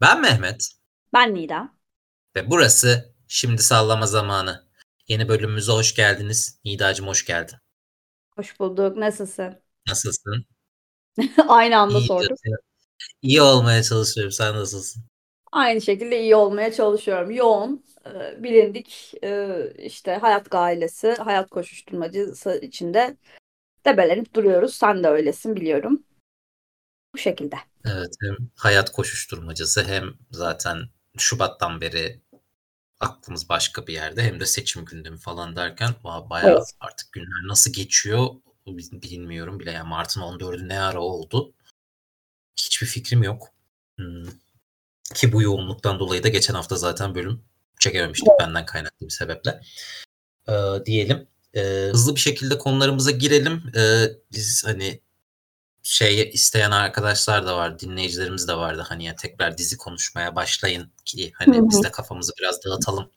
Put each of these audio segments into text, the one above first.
Ben Mehmet. Ben Nida. Ve burası Şimdi Sallama Zamanı. Yeni bölümümüze hoş geldiniz. Nida'cığım hoş geldin. Hoş bulduk. Nasılsın? Nasılsın? Aynı anda sorduk. İyi olmaya çalışıyorum. Sen nasılsın? Aynı şekilde iyi olmaya çalışıyorum. Yoğun, e, bilindik e, işte hayat gailesi, hayat koşuşturmacısı içinde debelenip duruyoruz. Sen de öylesin biliyorum. Bu şekilde. Evet, hem hayat koşuşturmacası hem zaten Şubat'tan beri aklımız başka bir yerde hem de seçim gündemi falan derken bayağı evet. artık günler nasıl geçiyor bilmiyorum bile. Yani Mart'ın 14'ü ne ara oldu? Hiçbir fikrim yok. Hmm. Ki bu yoğunluktan dolayı da geçen hafta zaten bölüm çekememiştik evet. benden kaynaklı bir sebeple. Ee, diyelim. Ee, hızlı bir şekilde konularımıza girelim. Ee, biz hani şey isteyen arkadaşlar da var, dinleyicilerimiz de vardı. Hani ya tekrar dizi konuşmaya başlayın ki hani Hı-hı. biz de kafamızı biraz dağıtalım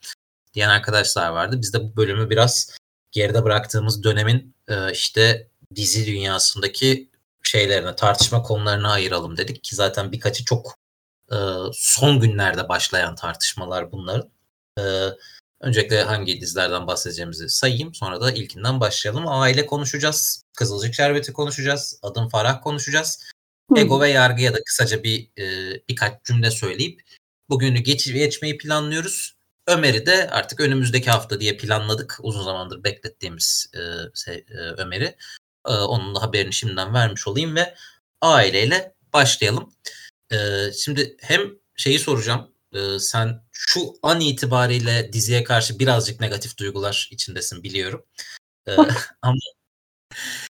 diyen arkadaşlar vardı. Biz de bu bölümü biraz geride bıraktığımız dönemin e, işte dizi dünyasındaki şeylerine, tartışma konularına ayıralım dedik ki zaten birkaçı çok e, son günlerde başlayan tartışmalar bunların. E, Öncelikle hangi dizilerden bahsedeceğimizi sayayım. Sonra da ilkinden başlayalım. Aile konuşacağız. Kızılcık Şerbeti konuşacağız. Adım Farah konuşacağız. Hı. Ego ve yargıya da kısaca bir e, birkaç cümle söyleyip bugünü geç, geçmeyi planlıyoruz. Ömer'i de artık önümüzdeki hafta diye planladık. Uzun zamandır beklettiğimiz e, şey, e, Ömer'i. E, onun da haberini şimdiden vermiş olayım ve aileyle başlayalım. E, şimdi hem şeyi soracağım e, sen şu an itibariyle diziye karşı birazcık negatif duygular içindesin biliyorum. E, ama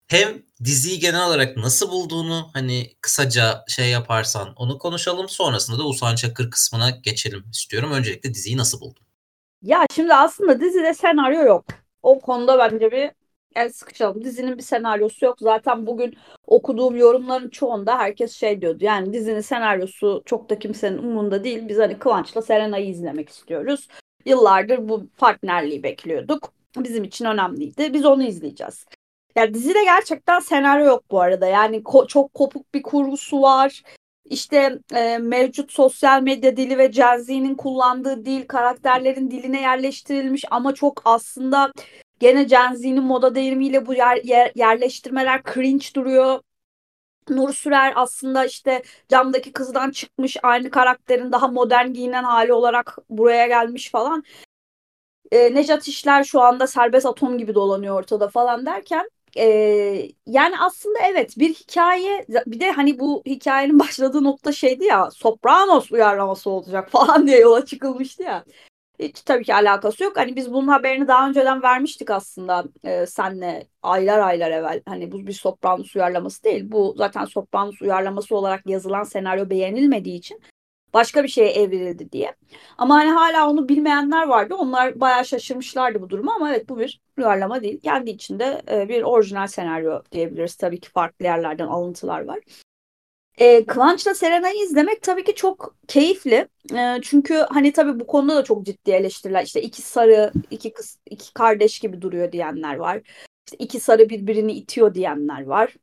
hem diziyi genel olarak nasıl bulduğunu hani kısaca şey yaparsan onu konuşalım. Sonrasında da Usan Çakır kısmına geçelim istiyorum. Öncelikle diziyi nasıl buldun? Ya şimdi aslında dizide senaryo yok. O konuda bence bir el sıkışalım. Dizinin bir senaryosu yok. Zaten bugün okuduğum yorumların çoğunda herkes şey diyordu. Yani dizinin senaryosu çok da kimsenin umurunda değil. Biz hani Kıvanç'la Serena'yı izlemek istiyoruz. Yıllardır bu partnerliği bekliyorduk. Bizim için önemliydi. Biz onu izleyeceğiz. Yani dizide gerçekten senaryo yok bu arada. Yani ko- çok kopuk bir kurgusu var. İşte e, mevcut sosyal medya dili ve Gen kullandığı dil karakterlerin diline yerleştirilmiş ama çok aslında Gene Gen Z'nin moda deyimiyle bu yer, yer, yerleştirmeler cringe duruyor. Nur Sürer aslında işte camdaki kızdan çıkmış aynı karakterin daha modern giyinen hali olarak buraya gelmiş falan. E, Necat İşler şu anda serbest atom gibi dolanıyor ortada falan derken e, yani aslında evet bir hikaye bir de hani bu hikayenin başladığı nokta şeydi ya Sopranos uyarlaması olacak falan diye yola çıkılmıştı ya. Hiç tabii ki alakası yok. Hani biz bunun haberini daha önceden vermiştik aslında e, senle aylar aylar evvel. Hani bu bir Sopranos uyarlaması değil. Bu zaten Sopranos uyarlaması olarak yazılan senaryo beğenilmediği için başka bir şeye evrildi diye. Ama hani hala onu bilmeyenler vardı. Onlar bayağı şaşırmışlardı bu duruma ama evet bu bir uyarlama değil. Kendi içinde e, bir orijinal senaryo diyebiliriz. Tabii ki farklı yerlerden alıntılar var. E, Kıvanç'la Serenay'ı izlemek tabii ki çok keyifli. E, çünkü hani tabii bu konuda da çok ciddi eleştiriler. İşte iki sarı, iki kız, iki kardeş gibi duruyor diyenler var. İşte iki sarı birbirini itiyor diyenler var.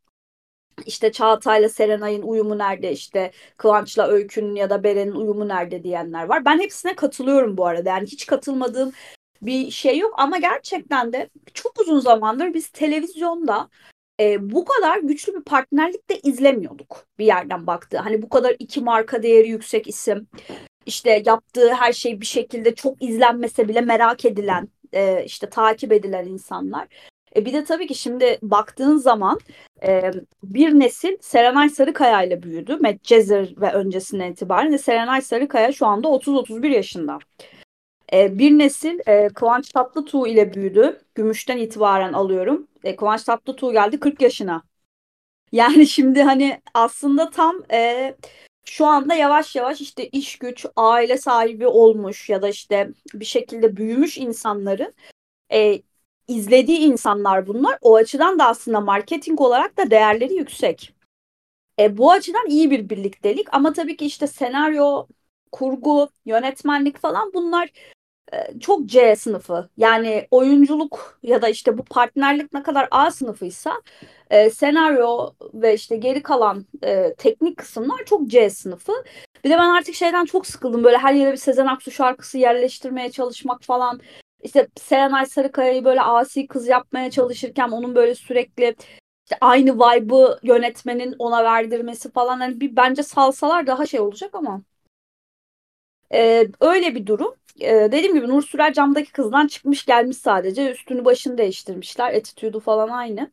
İşte Çağatay'la Serenay'ın uyumu nerede işte Kıvanç'la Öykü'nün ya da Beren'in uyumu nerede diyenler var. Ben hepsine katılıyorum bu arada. Yani hiç katılmadığım bir şey yok ama gerçekten de çok uzun zamandır biz televizyonda e, bu kadar güçlü bir partnerlik de izlemiyorduk bir yerden baktı. Hani bu kadar iki marka değeri yüksek isim işte yaptığı her şey bir şekilde çok izlenmese bile merak edilen e, işte takip edilen insanlar. E, bir de tabii ki şimdi baktığın zaman e, bir nesil Serenay Sarıkaya ile büyüdü. Medcezir ve öncesinden itibaren. Serenay Sarıkaya şu anda 30-31 yaşında. E, bir nesil e, Kıvanç Tatlıtuğ ile büyüdü. Gümüşten itibaren alıyorum. E, Kıvanç Tatlıtuğ geldi 40 yaşına. Yani şimdi hani aslında tam e, şu anda yavaş yavaş işte iş güç, aile sahibi olmuş ya da işte bir şekilde büyümüş insanların e, izlediği insanlar bunlar. O açıdan da aslında marketing olarak da değerleri yüksek. E, bu açıdan iyi bir birliktelik ama tabii ki işte senaryo, kurgu, yönetmenlik falan bunlar e, çok C sınıfı. Yani oyunculuk ya da işte bu partnerlik ne kadar A sınıfıysa e, senaryo ve işte geri kalan e, teknik kısımlar çok C sınıfı. Bir de ben artık şeyden çok sıkıldım. Böyle her yere bir Sezen Aksu şarkısı yerleştirmeye çalışmak falan. İşte Serenay Sarıkaya'yı böyle asi kız yapmaya çalışırken onun böyle sürekli işte aynı vibe'ı yönetmenin ona verdirmesi falan. Hani bir bence salsalar daha şey olacak ama. Ee, öyle bir durum. Ee, dediğim gibi Nur Sürer camdaki kızdan çıkmış gelmiş sadece. Üstünü başını değiştirmişler. Attitude'u falan aynı.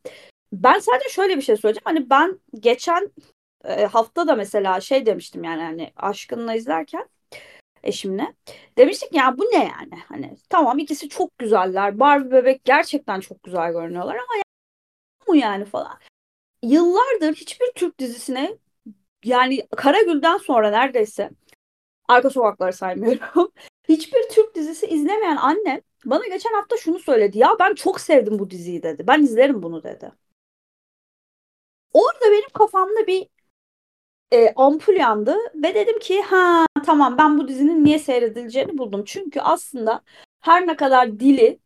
Ben sadece şöyle bir şey söyleyeceğim. Hani ben geçen e, hafta da mesela şey demiştim yani hani Aşkın'la izlerken eşimle. Demiştik ya bu ne yani? Hani tamam ikisi çok güzeller. Barbie bebek gerçekten çok güzel görünüyorlar ama ya, bu yani falan. Yıllardır hiçbir Türk dizisine yani Karagül'den sonra neredeyse Arka Sokakları saymıyorum. Hiçbir Türk dizisi izlemeyen annem bana geçen hafta şunu söyledi. Ya ben çok sevdim bu diziyi dedi. Ben izlerim bunu dedi. Orada benim kafamda bir e, ampul yandı ve dedim ki ha tamam ben bu dizinin niye seyredileceğini buldum. Çünkü aslında her ne kadar dili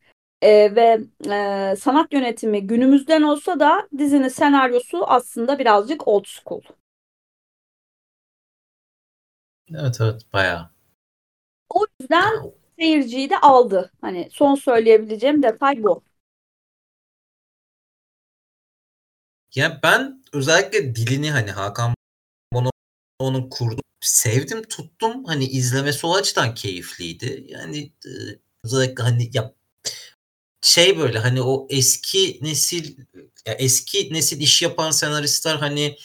e, ve e, sanat yönetimi günümüzden olsa da dizinin senaryosu aslında birazcık old school. Evet evet bayağı. O yüzden seyirciyi de aldı. Hani son söyleyebileceğim detay bu. Ya ben özellikle dilini hani Hakan Bonomo'nun kurdu sevdim tuttum hani izlemesi o açıdan keyifliydi. Yani e, özellikle hani ya şey böyle hani o eski nesil ya eski nesil iş yapan senaristler hani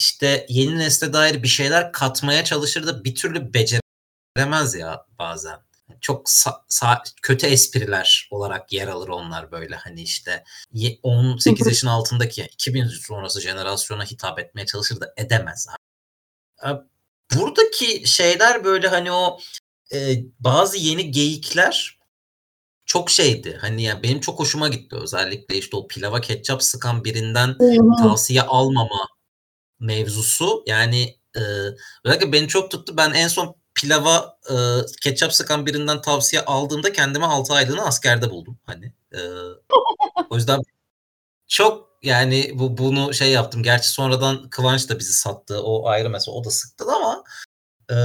işte yeni nesle dair bir şeyler katmaya çalışır da bir türlü beceremez ya bazen. Çok sa- sa- kötü espriler olarak yer alır onlar böyle hani işte 18 yaşın altındaki 2000 sonrası jenerasyona hitap etmeye çalışır da edemez. Buradaki şeyler böyle hani o e, bazı yeni geyikler çok şeydi. Hani ya benim çok hoşuma gitti özellikle işte o pilava ketçap sıkan birinden tavsiye almama mevzusu. Yani e, özellikle beni çok tuttu. Ben en son pilava e, ketçap sıkan birinden tavsiye aldığımda kendime 6 aylığını askerde buldum. Hani e, o yüzden çok yani bu bunu şey yaptım. Gerçi sonradan Kıvanç da bizi sattı. O ayrı mesela. O da sıktı ama e,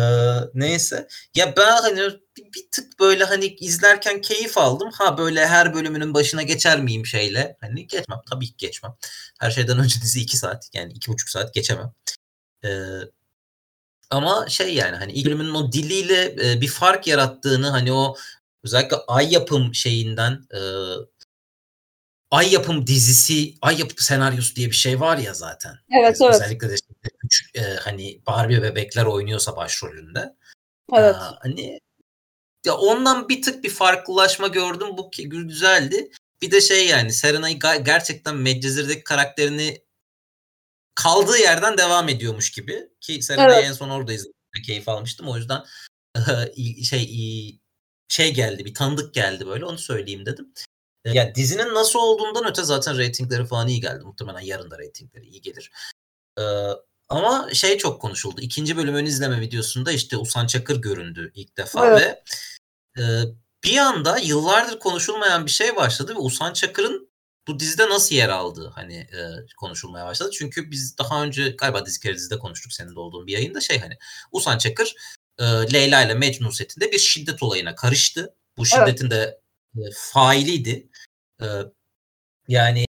neyse. Ya ben hani bir, tık böyle hani izlerken keyif aldım. Ha böyle her bölümünün başına geçer miyim şeyle? Hani geçmem. Tabii ki geçmem. Her şeyden önce dizi 2 saat. Yani 2,5 saat geçemem. Ee, ama şey yani hani ilk bölümünün o diliyle e, bir fark yarattığını hani o özellikle ay yapım şeyinden e, ay yapım dizisi, ay yapım senaryosu diye bir şey var ya zaten. Evet yani evet. Özellikle de küçük e, hani Barbie bebekler oynuyorsa başrolünde. Evet. Aa, hani ya ondan bir tık bir farklılaşma gördüm. Bu güzeldi. Bir de şey yani Serenay gerçekten Medcezir'deki karakterini kaldığı yerden devam ediyormuş gibi. Ki Serenay'ı evet. en son orada izledim. Keyif almıştım. O yüzden şey şey geldi bir tanıdık geldi böyle onu söyleyeyim dedim. Ya dizinin nasıl olduğundan öte zaten reytingleri falan iyi geldi. Muhtemelen yarın da reytingleri iyi gelir. Ee, ama şey çok konuşuldu. İkinci bölümün izleme videosunda işte Usan Çakır göründü ilk defa evet. ve e, bir anda yıllardır konuşulmayan bir şey başladı ve Usan Çakır'ın bu dizide nasıl yer aldığı hani e, konuşulmaya başladı. Çünkü biz daha önce galiba dizi kere dizide konuştuk senin de olduğun bir yayında şey hani Usan Çakır e, Leyla ile Mecnun setinde bir şiddet olayına karıştı. Bu şiddetin evet. de e, failiydi. E, yani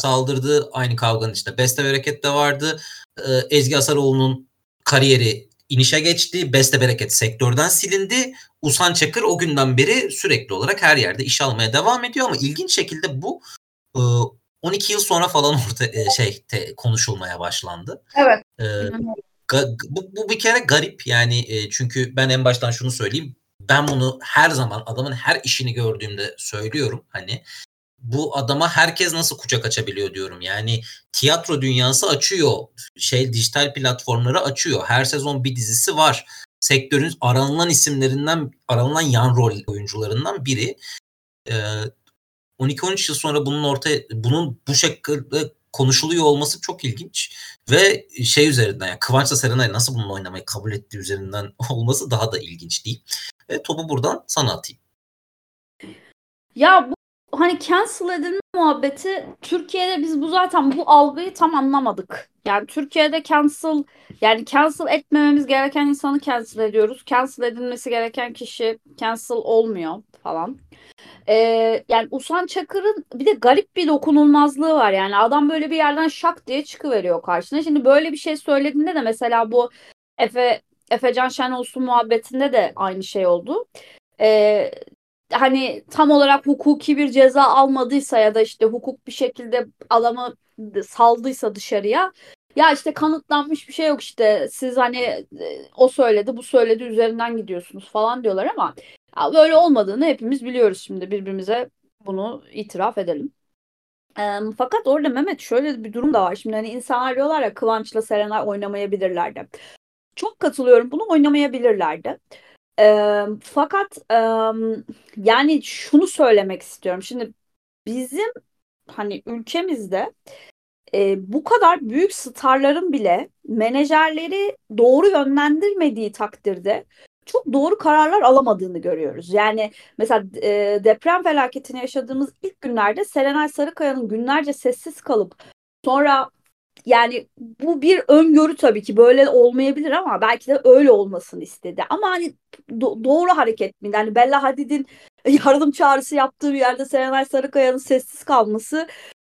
saldırdı aynı kavganın içinde. Beste Bereket de vardı. E, Ezgi Asaroğlu'nun kariyeri inişe geçti. Beste Bereket sektörden silindi. Usan Çakır o günden beri sürekli olarak her yerde iş almaya devam ediyor ama ilginç şekilde bu 12 yıl sonra falan orta şey te, konuşulmaya başlandı. Evet. Ee, bu, bu bir kere garip yani çünkü ben en baştan şunu söyleyeyim. Ben bunu her zaman adamın her işini gördüğümde söylüyorum. Hani bu adama herkes nasıl kucak açabiliyor diyorum. Yani tiyatro dünyası açıyor. Şey dijital platformları açıyor. Her sezon bir dizisi var. Sektörün aranılan isimlerinden, aranılan yan rol oyuncularından biri. Ee, 12-13 yıl sonra bunun ortaya bunun bu şekilde konuşuluyor olması çok ilginç ve şey üzerinden yani Kıvanç'la Serenay nasıl bununla oynamayı kabul ettiği üzerinden olması daha da ilginç değil. Ve topu buradan sana atayım. Ya bu hani cancel edilme muhabbeti Türkiye'de biz bu zaten bu algıyı tam anlamadık. Yani Türkiye'de cancel yani cancel etmememiz gereken insanı cancel ediyoruz. Cancel edilmesi gereken kişi cancel olmuyor falan. Ee, yani Usan Çakır'ın bir de garip bir dokunulmazlığı var. Yani adam böyle bir yerden şak diye çıkıveriyor karşına. Şimdi böyle bir şey söylediğinde de mesela bu Efe Efecan Şenolsun muhabbetinde de aynı şey oldu. Ee, hani tam olarak hukuki bir ceza almadıysa ya da işte hukuk bir şekilde adamı saldıysa dışarıya ya işte kanıtlanmış bir şey yok işte siz hani e, o söyledi bu söyledi üzerinden gidiyorsunuz falan diyorlar ama böyle olmadığını hepimiz biliyoruz şimdi birbirimize bunu itiraf edelim. E, fakat orada Mehmet şöyle bir durum da var. Şimdi hani insanlar diyorlar ya Kıvanç'la Serenay oynamayabilirlerdi. Çok katılıyorum bunu oynamayabilirlerdi. E, fakat e, yani şunu söylemek istiyorum. Şimdi bizim hani ülkemizde e, bu kadar büyük starların bile menajerleri doğru yönlendirmediği takdirde çok doğru kararlar alamadığını görüyoruz. Yani mesela e, deprem felaketini yaşadığımız ilk günlerde Serenay Sarıkaya'nın günlerce sessiz kalıp sonra yani bu bir öngörü tabii ki böyle olmayabilir ama belki de öyle olmasını istedi. Ama hani do- doğru hareket mi? Yani Bella Hadid'in yardım çağrısı yaptığı bir yerde Serenay Sarıkaya'nın sessiz kalması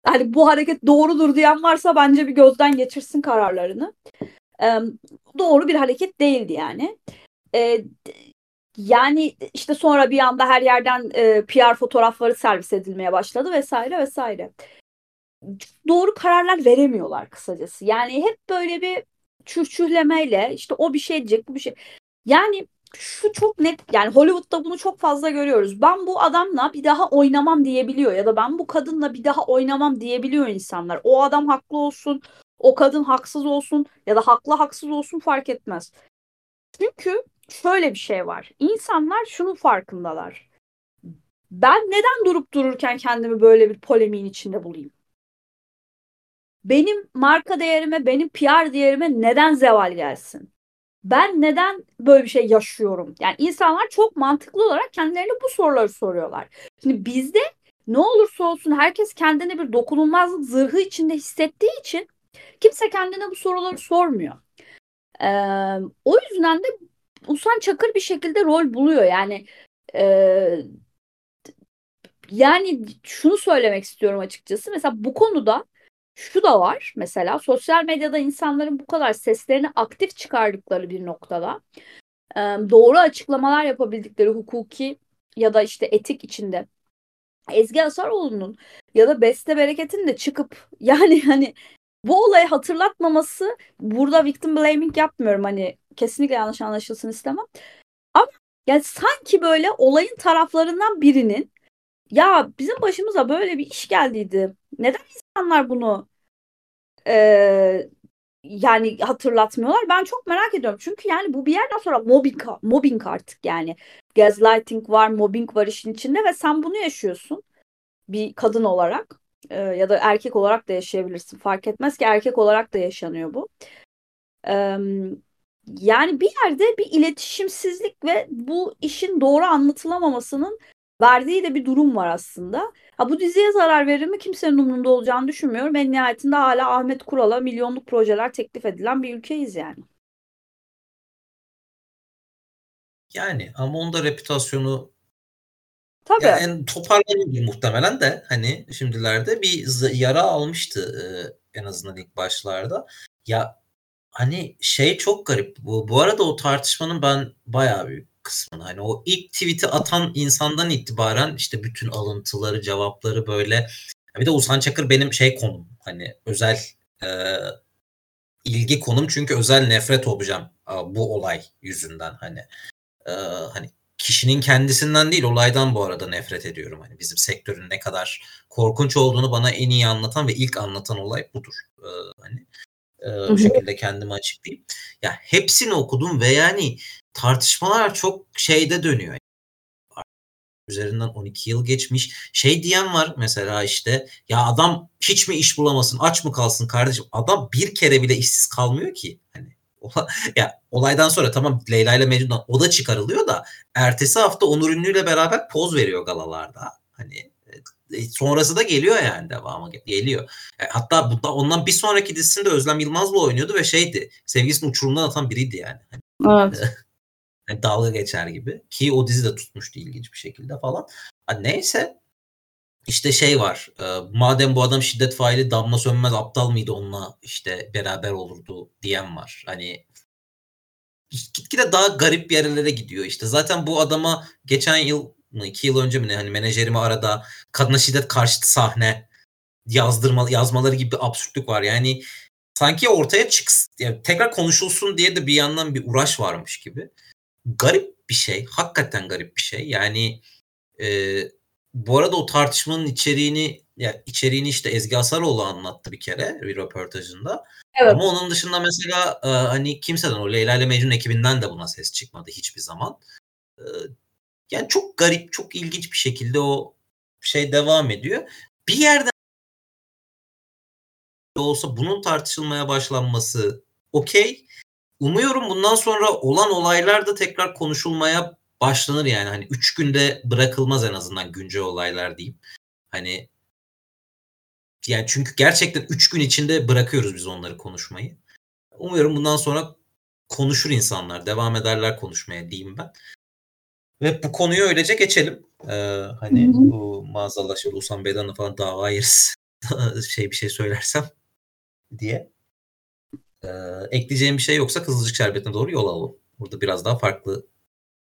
hani bu hareket doğrudur diyen varsa bence bir gözden geçirsin kararlarını. Ee, doğru bir hareket değildi yani. Ee, yani işte sonra bir anda her yerden e, PR fotoğrafları servis edilmeye başladı vesaire vesaire. Doğru kararlar veremiyorlar kısacası. Yani hep böyle bir çürçühlemeyle işte o bir şey diyecek bu bir şey. Yani şu çok net yani Hollywood'da bunu çok fazla görüyoruz. Ben bu adamla bir daha oynamam diyebiliyor ya da ben bu kadınla bir daha oynamam diyebiliyor insanlar. O adam haklı olsun, o kadın haksız olsun ya da haklı haksız olsun fark etmez. Çünkü şöyle bir şey var. İnsanlar şunun farkındalar. Ben neden durup dururken kendimi böyle bir polemiğin içinde bulayım? Benim marka değerime, benim PR değerime neden zeval gelsin? ben neden böyle bir şey yaşıyorum? Yani insanlar çok mantıklı olarak kendilerine bu soruları soruyorlar. Şimdi bizde ne olursa olsun herkes kendine bir dokunulmazlık zırhı içinde hissettiği için kimse kendine bu soruları sormuyor. Ee, o yüzden de Usan Çakır bir şekilde rol buluyor. Yani e, yani şunu söylemek istiyorum açıkçası. Mesela bu konuda şu da var mesela sosyal medyada insanların bu kadar seslerini aktif çıkardıkları bir noktada doğru açıklamalar yapabildikleri hukuki ya da işte etik içinde Ezgi Asaroğlu'nun ya da Beste Bereket'in de çıkıp yani hani bu olayı hatırlatmaması burada victim blaming yapmıyorum hani kesinlikle yanlış anlaşılsın istemem. Ama yani sanki böyle olayın taraflarından birinin ya bizim başımıza böyle bir iş geldiydi. Neden insanlar bunu e, yani hatırlatmıyorlar? Ben çok merak ediyorum. Çünkü yani bu bir yerden sonra mobbing, mobbing artık yani. Gaslighting var, mobbing var işin içinde ve sen bunu yaşıyorsun bir kadın olarak e, ya da erkek olarak da yaşayabilirsin. Fark etmez ki erkek olarak da yaşanıyor bu. E, yani bir yerde bir iletişimsizlik ve bu işin doğru anlatılamamasının verdiği de bir durum var aslında. Ha bu diziye zarar verir mi kimsenin umurunda olacağını düşünmüyorum. En nihayetinde hala Ahmet Kural'a milyonluk projeler teklif edilen bir ülkeyiz yani. Yani ama onun da reputasyonu Tabii. Yani toparlanır muhtemelen de hani şimdilerde bir yara almıştı e, en azından ilk başlarda. Ya hani şey çok garip. Bu, bu arada o tartışmanın ben bayağı büyük kısmını hani o ilk tweet'i atan insandan itibaren işte bütün alıntıları, cevapları böyle. Bir de Usan Çakır benim şey konum hani özel e, ilgi konum çünkü özel nefret objem bu olay yüzünden hani e, hani kişinin kendisinden değil olaydan bu arada nefret ediyorum. Hani bizim sektörün ne kadar korkunç olduğunu bana en iyi anlatan ve ilk anlatan olay budur. Ee, hani e, bu şekilde kendimi açıklayayım. Ya hepsini okudum ve yani tartışmalar çok şeyde dönüyor. Üzerinden 12 yıl geçmiş. Şey diyen var mesela işte ya adam hiç mi iş bulamasın aç mı kalsın kardeşim. Adam bir kere bile işsiz kalmıyor ki. Hani ya olaydan sonra tamam Leyla ile Mecnun'dan o da çıkarılıyor da ertesi hafta Onur Ünlü ile beraber poz veriyor galalarda. Hani sonrası da geliyor yani devamı geliyor. E, hatta bu, ondan bir sonraki dizisinde Özlem Yılmaz'la oynuyordu ve şeydi sevgisini uçurumdan atan biriydi yani. Evet. yani dalga geçer gibi. Ki o dizi de tutmuştu ilginç bir şekilde falan. Ha, neyse işte şey var. E, madem bu adam şiddet faili Damla Sönmez aptal mıydı onunla işte beraber olurdu diyen var. Hani gitgide daha garip yerlere gidiyor işte. Zaten bu adama geçen yıl mı iki yıl önce mi ne hani menajerimi arada kadına şiddet karşıtı sahne yazdırma yazmaları gibi bir absürtlük var. Yani sanki ortaya çıksın yani tekrar konuşulsun diye de bir yandan bir uğraş varmış gibi. Garip bir şey. Hakikaten garip bir şey. Yani e, bu arada o tartışmanın içeriğini ya içeriğini işte Ezgi Asaroğlu anlattı bir kere bir röportajında. Evet. Ama onun dışında mesela e, hani kimseden o Leyla ile Mecnun ekibinden de buna ses çıkmadı hiçbir zaman. E, yani çok garip, çok ilginç bir şekilde o şey devam ediyor. Bir yerden olsa bunun tartışılmaya başlanması okey. Umuyorum bundan sonra olan olaylar da tekrar konuşulmaya başlanır yani. Hani üç günde bırakılmaz en azından güncel olaylar diyeyim. Hani yani çünkü gerçekten üç gün içinde bırakıyoruz biz onları konuşmayı. Umuyorum bundan sonra konuşur insanlar, devam ederler konuşmaya diyeyim ben. Ve bu konuyu öylece geçelim. Ee, hani Hı-hı. bu maazallah şöyle Usan Bey'den falan dava yeriz. şey bir şey söylersem diye. Ee, ekleyeceğim bir şey yoksa Kızılcık Şerbeti'ne doğru yol alalım. Burada biraz daha farklı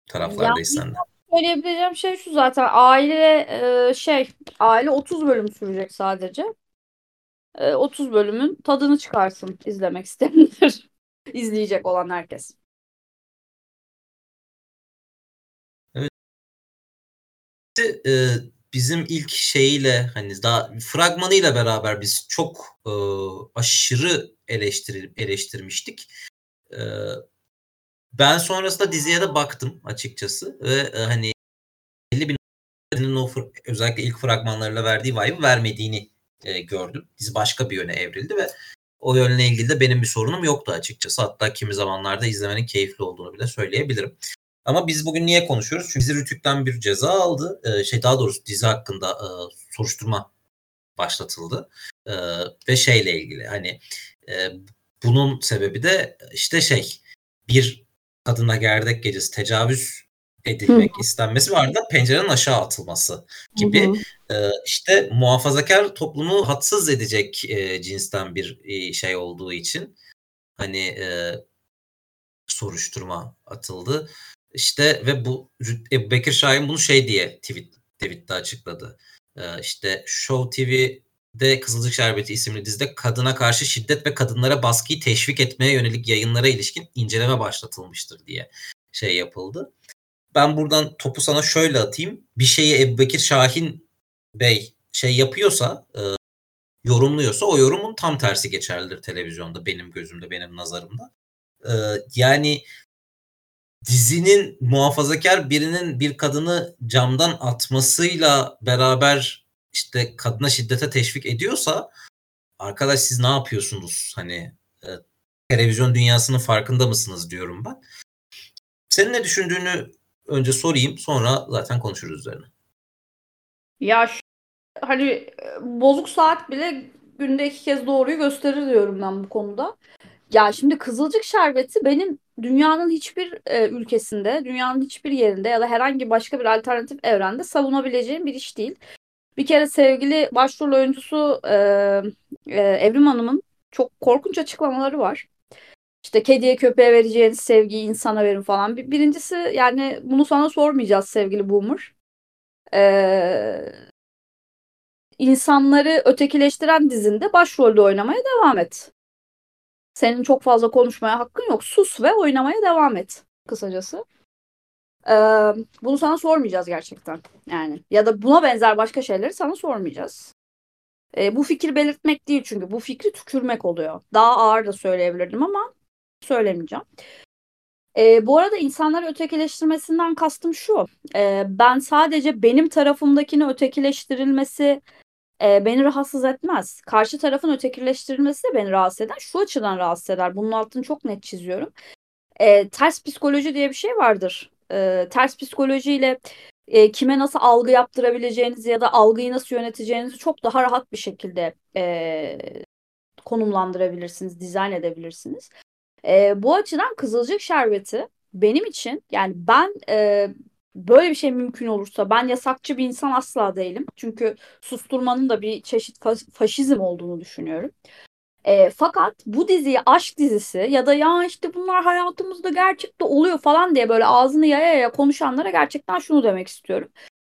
taraflardayız yani, senden. Söyleyebileceğim şey şu zaten aile e, şey aile 30 bölüm sürecek sadece. E, 30 bölümün tadını çıkarsın izlemek isteyenler. izleyecek olan herkes. E, bizim ilk şeyiyle hani daha fragmanıyla beraber biz çok e, aşırı eleştir eleştirmiştik. E, ben sonrasında diziye de baktım açıkçası ve e, hani 50 bin o özellikle ilk fragmanlarıyla verdiği vibe'ı vermediğini e, gördüm. Dizi başka bir yöne evrildi ve o yönle ilgili de benim bir sorunum yoktu açıkçası. Hatta kimi zamanlarda izlemenin keyifli olduğunu bile söyleyebilirim. Ama biz bugün niye konuşuyoruz? Çünkü dizi Rütük'ten bir ceza aldı. Ee, şey daha doğrusu dizi hakkında e, soruşturma başlatıldı. E, ve şeyle ilgili hani e, bunun sebebi de işte şey bir kadına gerdek gecesi tecavüz edilmek Hı. istenmesi ve ardından pencerenin aşağı atılması gibi e, işte muhafazakar toplumu hatsız edecek e, cinsten bir e, şey olduğu için hani e, soruşturma atıldı. İşte ve bu Ebu Bekir Şahin bunu şey diye tweet, tweette açıkladı. Ee, işte Show TV'de Kızılcık Şerbeti isimli dizide kadına karşı şiddet ve kadınlara baskıyı teşvik etmeye yönelik yayınlara ilişkin inceleme başlatılmıştır diye şey yapıldı. Ben buradan topu sana şöyle atayım. Bir şeyi Ebu Bekir Şahin Bey şey yapıyorsa, e, yorumluyorsa o yorumun tam tersi geçerlidir televizyonda benim gözümde, benim nazarımda. E, yani dizinin muhafazakar birinin bir kadını camdan atmasıyla beraber işte kadına şiddete teşvik ediyorsa arkadaş siz ne yapıyorsunuz? Hani e, televizyon dünyasının farkında mısınız diyorum ben. Senin ne düşündüğünü önce sorayım sonra zaten konuşuruz üzerine. Ya şu, hani bozuk saat bile günde iki kez doğruyu gösterir diyorum ben bu konuda. Ya şimdi Kızılcık Şerbeti benim dünyanın hiçbir e, ülkesinde, dünyanın hiçbir yerinde ya da herhangi başka bir alternatif evrende savunabileceğim bir iş değil. Bir kere sevgili başrol oyuncusu e, e, Evrim Hanım'ın çok korkunç açıklamaları var. İşte kediye köpeğe vereceğiniz sevgiyi insana verin falan. Bir, birincisi yani bunu sana sormayacağız sevgili Boomer. Ee, insanları ötekileştiren dizinde başrolde oynamaya devam et. Senin çok fazla konuşmaya hakkın yok. Sus ve oynamaya devam et kısacası. Ee, bunu sana sormayacağız gerçekten. Yani ya da buna benzer başka şeyleri sana sormayacağız. Ee, bu fikir belirtmek değil çünkü bu fikri tükürmek oluyor. Daha ağır da söyleyebilirdim ama söylemeyeceğim. Ee, bu arada insanları ötekileştirmesinden kastım şu. Ee, ben sadece benim tarafımdakini ötekileştirilmesi e, beni rahatsız etmez. Karşı tarafın ötekileştirilmesi de beni rahatsız eder. Şu açıdan rahatsız eder. Bunun altını çok net çiziyorum. E, ters psikoloji diye bir şey vardır. E, ters psikolojiyle e, kime nasıl algı yaptırabileceğinizi ya da algıyı nasıl yöneteceğinizi çok daha rahat bir şekilde e, konumlandırabilirsiniz, dizayn edebilirsiniz. E, bu açıdan Kızılcık Şerbeti benim için yani ben e, böyle bir şey mümkün olursa ben yasakçı bir insan asla değilim. Çünkü susturmanın da bir çeşit faşizm olduğunu düşünüyorum. E, fakat bu diziyi aşk dizisi ya da ya işte bunlar hayatımızda gerçekte oluyor falan diye böyle ağzını yaya yaya konuşanlara gerçekten şunu demek istiyorum.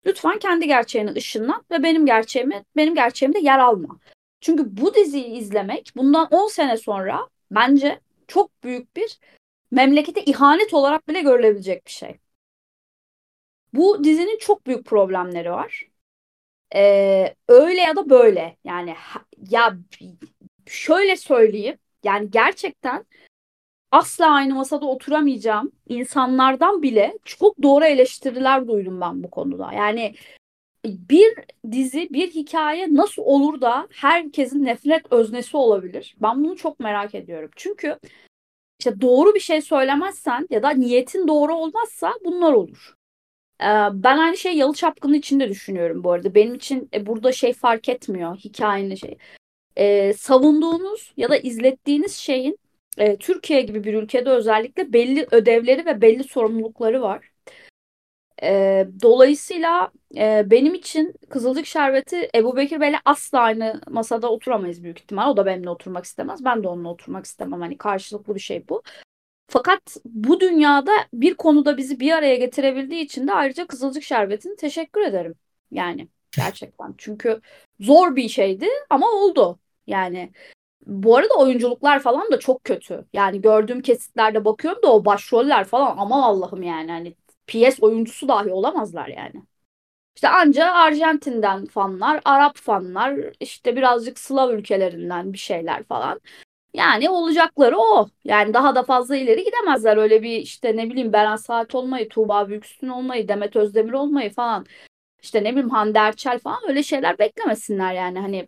Lütfen kendi gerçeğini ışınlan ve benim gerçeğimi benim gerçeğimde yer alma. Çünkü bu diziyi izlemek bundan 10 sene sonra bence çok büyük bir memlekete ihanet olarak bile görülebilecek bir şey. Bu dizinin çok büyük problemleri var. Ee, öyle ya da böyle yani ya şöyle söyleyeyim yani gerçekten asla aynı masada oturamayacağım insanlardan bile çok doğru eleştiriler duydum ben bu konuda. Yani bir dizi, bir hikaye nasıl olur da herkesin nefret öznesi olabilir? Ben bunu çok merak ediyorum. Çünkü işte doğru bir şey söylemezsen ya da niyetin doğru olmazsa bunlar olur. Ee, ben aynı şey Yalı Çapkını için de düşünüyorum bu arada. Benim için e, burada şey fark etmiyor hikayenin şey. Ee, savunduğunuz ya da izlettiğiniz şeyin e, Türkiye gibi bir ülkede özellikle belli ödevleri ve belli sorumlulukları var. E, dolayısıyla e, benim için Kızılcık Şerbeti Ebu Bekir Bey'le asla aynı masada oturamayız büyük ihtimal. O da benimle oturmak istemez. Ben de onunla oturmak istemem. Hani karşılıklı bir şey bu. Fakat bu dünyada bir konuda bizi bir araya getirebildiği için de ayrıca Kızılcık Şerbeti'ne teşekkür ederim. Yani gerçekten. Çünkü zor bir şeydi ama oldu. Yani bu arada oyunculuklar falan da çok kötü. Yani gördüğüm kesitlerde bakıyorum da o başroller falan aman Allah'ım yani hani PS oyuncusu dahi olamazlar yani. İşte anca Arjantin'den fanlar, Arap fanlar, işte birazcık Slav ülkelerinden bir şeyler falan. Yani olacakları o. Yani daha da fazla ileri gidemezler. Öyle bir işte ne bileyim Beren Saat olmayı, Tuğba Büyüksün olmayı, Demet Özdemir olmayı falan. İşte ne bileyim Hande Erçel falan öyle şeyler beklemesinler yani. Hani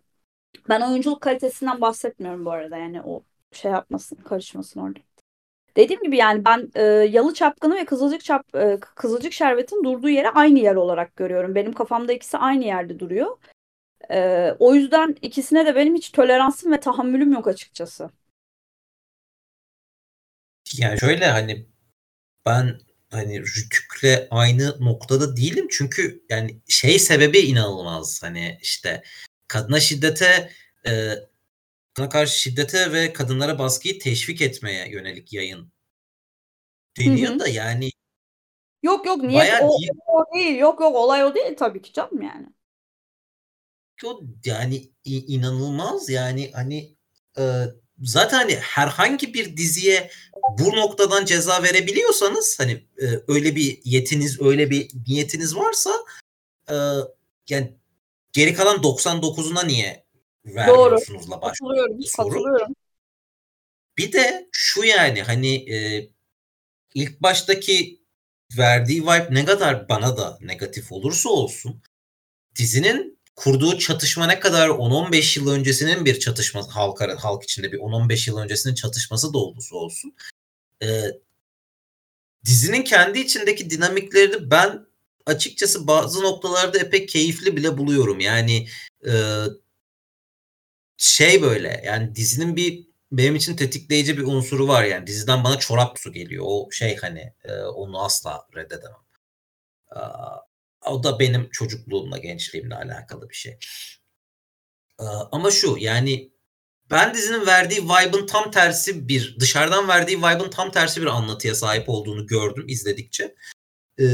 ben oyunculuk kalitesinden bahsetmiyorum bu arada. Yani o şey yapmasın, karışmasın orada. Dediğim gibi yani ben e, Yalı Çapkını ve Kızılcık Çap e, Kızılcık Şerbet'in durduğu yere aynı yer olarak görüyorum. Benim kafamda ikisi aynı yerde duruyor. E, o yüzden ikisine de benim hiç toleransım ve tahammülüm yok açıkçası. Yani şöyle hani ben hani Rütük'le aynı noktada değilim çünkü yani şey sebebi inanılmaz hani işte kadına şiddete e, kadına karşı şiddete ve kadınlara baskıyı teşvik etmeye yönelik yayın deniyor da yani Yok yok niyet o, değil. o değil. Yok yok olay o değil tabii ki canım yani. O yani inanılmaz yani hani e, zaten hani herhangi bir diziye bu noktadan ceza verebiliyorsanız hani e, öyle bir yetiniz öyle bir niyetiniz varsa e, yani geri kalan 99'una niye vermiyorsunuzla başlıyor soru. Katılıyorum. Bir de şu yani hani e, ilk baştaki verdiği vibe ne kadar bana da negatif olursa olsun dizinin kurduğu çatışma ne kadar 10-15 yıl öncesinin bir çatışma halk, halk içinde bir 10-15 yıl öncesinin çatışması da olursa olsun e, dizinin kendi içindeki dinamikleri ben açıkçası bazı noktalarda epey keyifli bile buluyorum. Yani e, şey böyle yani dizinin bir benim için tetikleyici bir unsuru var yani diziden bana çorap su geliyor. O şey hani e, onu asla reddedemem. E, o da benim çocukluğumla gençliğimle alakalı bir şey. E, ama şu yani ben dizinin verdiği vibe'ın tam tersi bir dışarıdan verdiği vibe'ın tam tersi bir anlatıya sahip olduğunu gördüm izledikçe. E,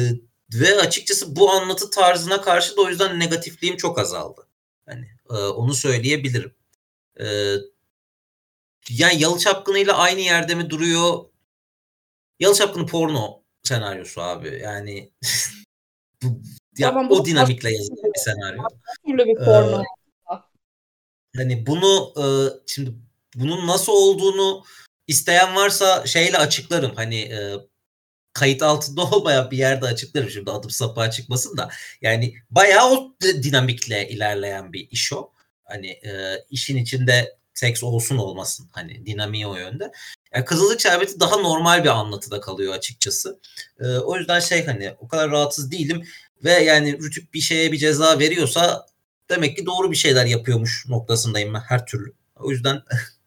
ve açıkçası bu anlatı tarzına karşı da o yüzden negatifliğim çok azaldı. Hani e, onu söyleyebilirim. E, yani Yalı Çapkını aynı yerde mi duruyor? Yalı Çapkını porno senaryosu abi. Yani bu, ya, tamam, o dinamikle yazılan bir senaryo. Türlü bir. Ee, hani bunu e, şimdi bunun nasıl olduğunu isteyen varsa şeyle açıklarım. Hani e, kayıt altında olmayan bir yerde açıklarım şimdi adım sapığa çıkmasın da. Yani bayağı o dinamikle ilerleyen bir iş o. Hani e, işin içinde seks olsun olmasın hani dinamiği o yönde. Yani Kızılcık Şerbeti daha normal bir anlatıda kalıyor açıkçası. E, o yüzden şey hani o kadar rahatsız değilim. Ve yani Rütük bir şeye bir ceza veriyorsa demek ki doğru bir şeyler yapıyormuş noktasındayım ben her türlü. O yüzden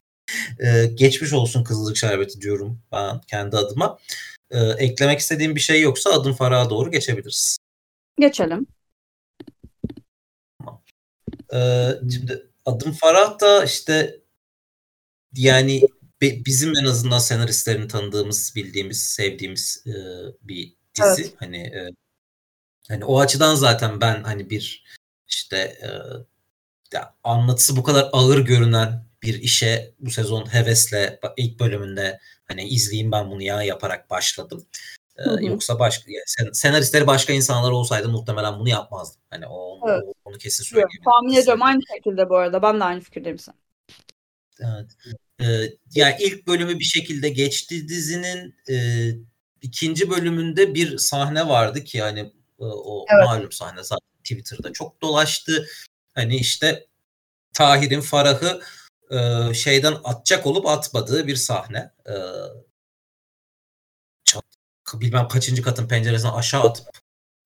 e, geçmiş olsun Kızılcık Şerbeti diyorum ben kendi adıma. E, eklemek istediğim bir şey yoksa adım Farah'a doğru geçebiliriz. Geçelim. E, şimdi adım Farah da işte yani bizim en azından senaristlerini tanıdığımız, bildiğimiz, sevdiğimiz e, bir dizi. Evet. Hani e, hani o açıdan zaten ben hani bir işte e, ya anlatısı bu kadar ağır görünen bir işe bu sezon hevesle ilk bölümünde hani izleyeyim ben bunu ya yaparak başladım. Ee, hı hı. Yoksa başka yani senaristleri başka insanlar olsaydı muhtemelen bunu yapmazdım. Hani o, evet. o onu kesin söyleyebilirim. Tahmin ediyorum aynı şekilde bu arada. Ben de aynı fikirdeyim sen. Evet. Ee, yani ilk bölümü bir şekilde geçti dizinin. E, ikinci bölümünde bir sahne vardı ki hani o evet. malum sahne zaten Twitter'da çok dolaştı. Hani işte Tahir'in Farah'ı e, şeyden atacak olup atmadığı bir sahne. E, çat, bilmem kaçıncı katın penceresinden aşağı atıp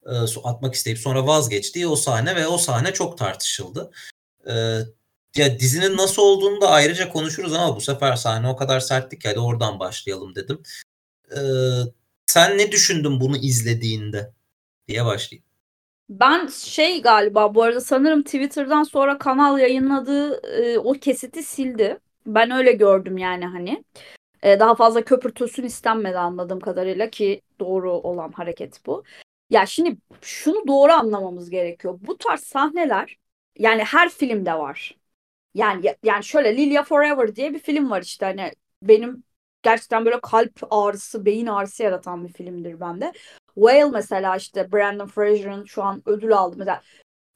e, atmak isteyip sonra vazgeçtiği o sahne ve o sahne çok tartışıldı. E, ya dizinin nasıl olduğunu da ayrıca konuşuruz ama bu sefer sahne o kadar sertti ki hadi oradan başlayalım dedim. E, sen ne düşündün bunu izlediğinde diye başlayayım. Ben şey galiba bu arada sanırım Twitter'dan sonra kanal yayınladığı e, o kesiti sildi. Ben öyle gördüm yani hani. E, daha fazla köpürtülsün istenmedi anladığım kadarıyla ki doğru olan hareket bu. Ya şimdi şunu doğru anlamamız gerekiyor. Bu tarz sahneler yani her filmde var. Yani yani şöyle Lilia Forever diye bir film var işte hani benim gerçekten böyle kalp ağrısı, beyin ağrısı yaratan bir filmdir bende. Whale mesela işte Brandon Fraser'ın şu an ödül aldı mesela.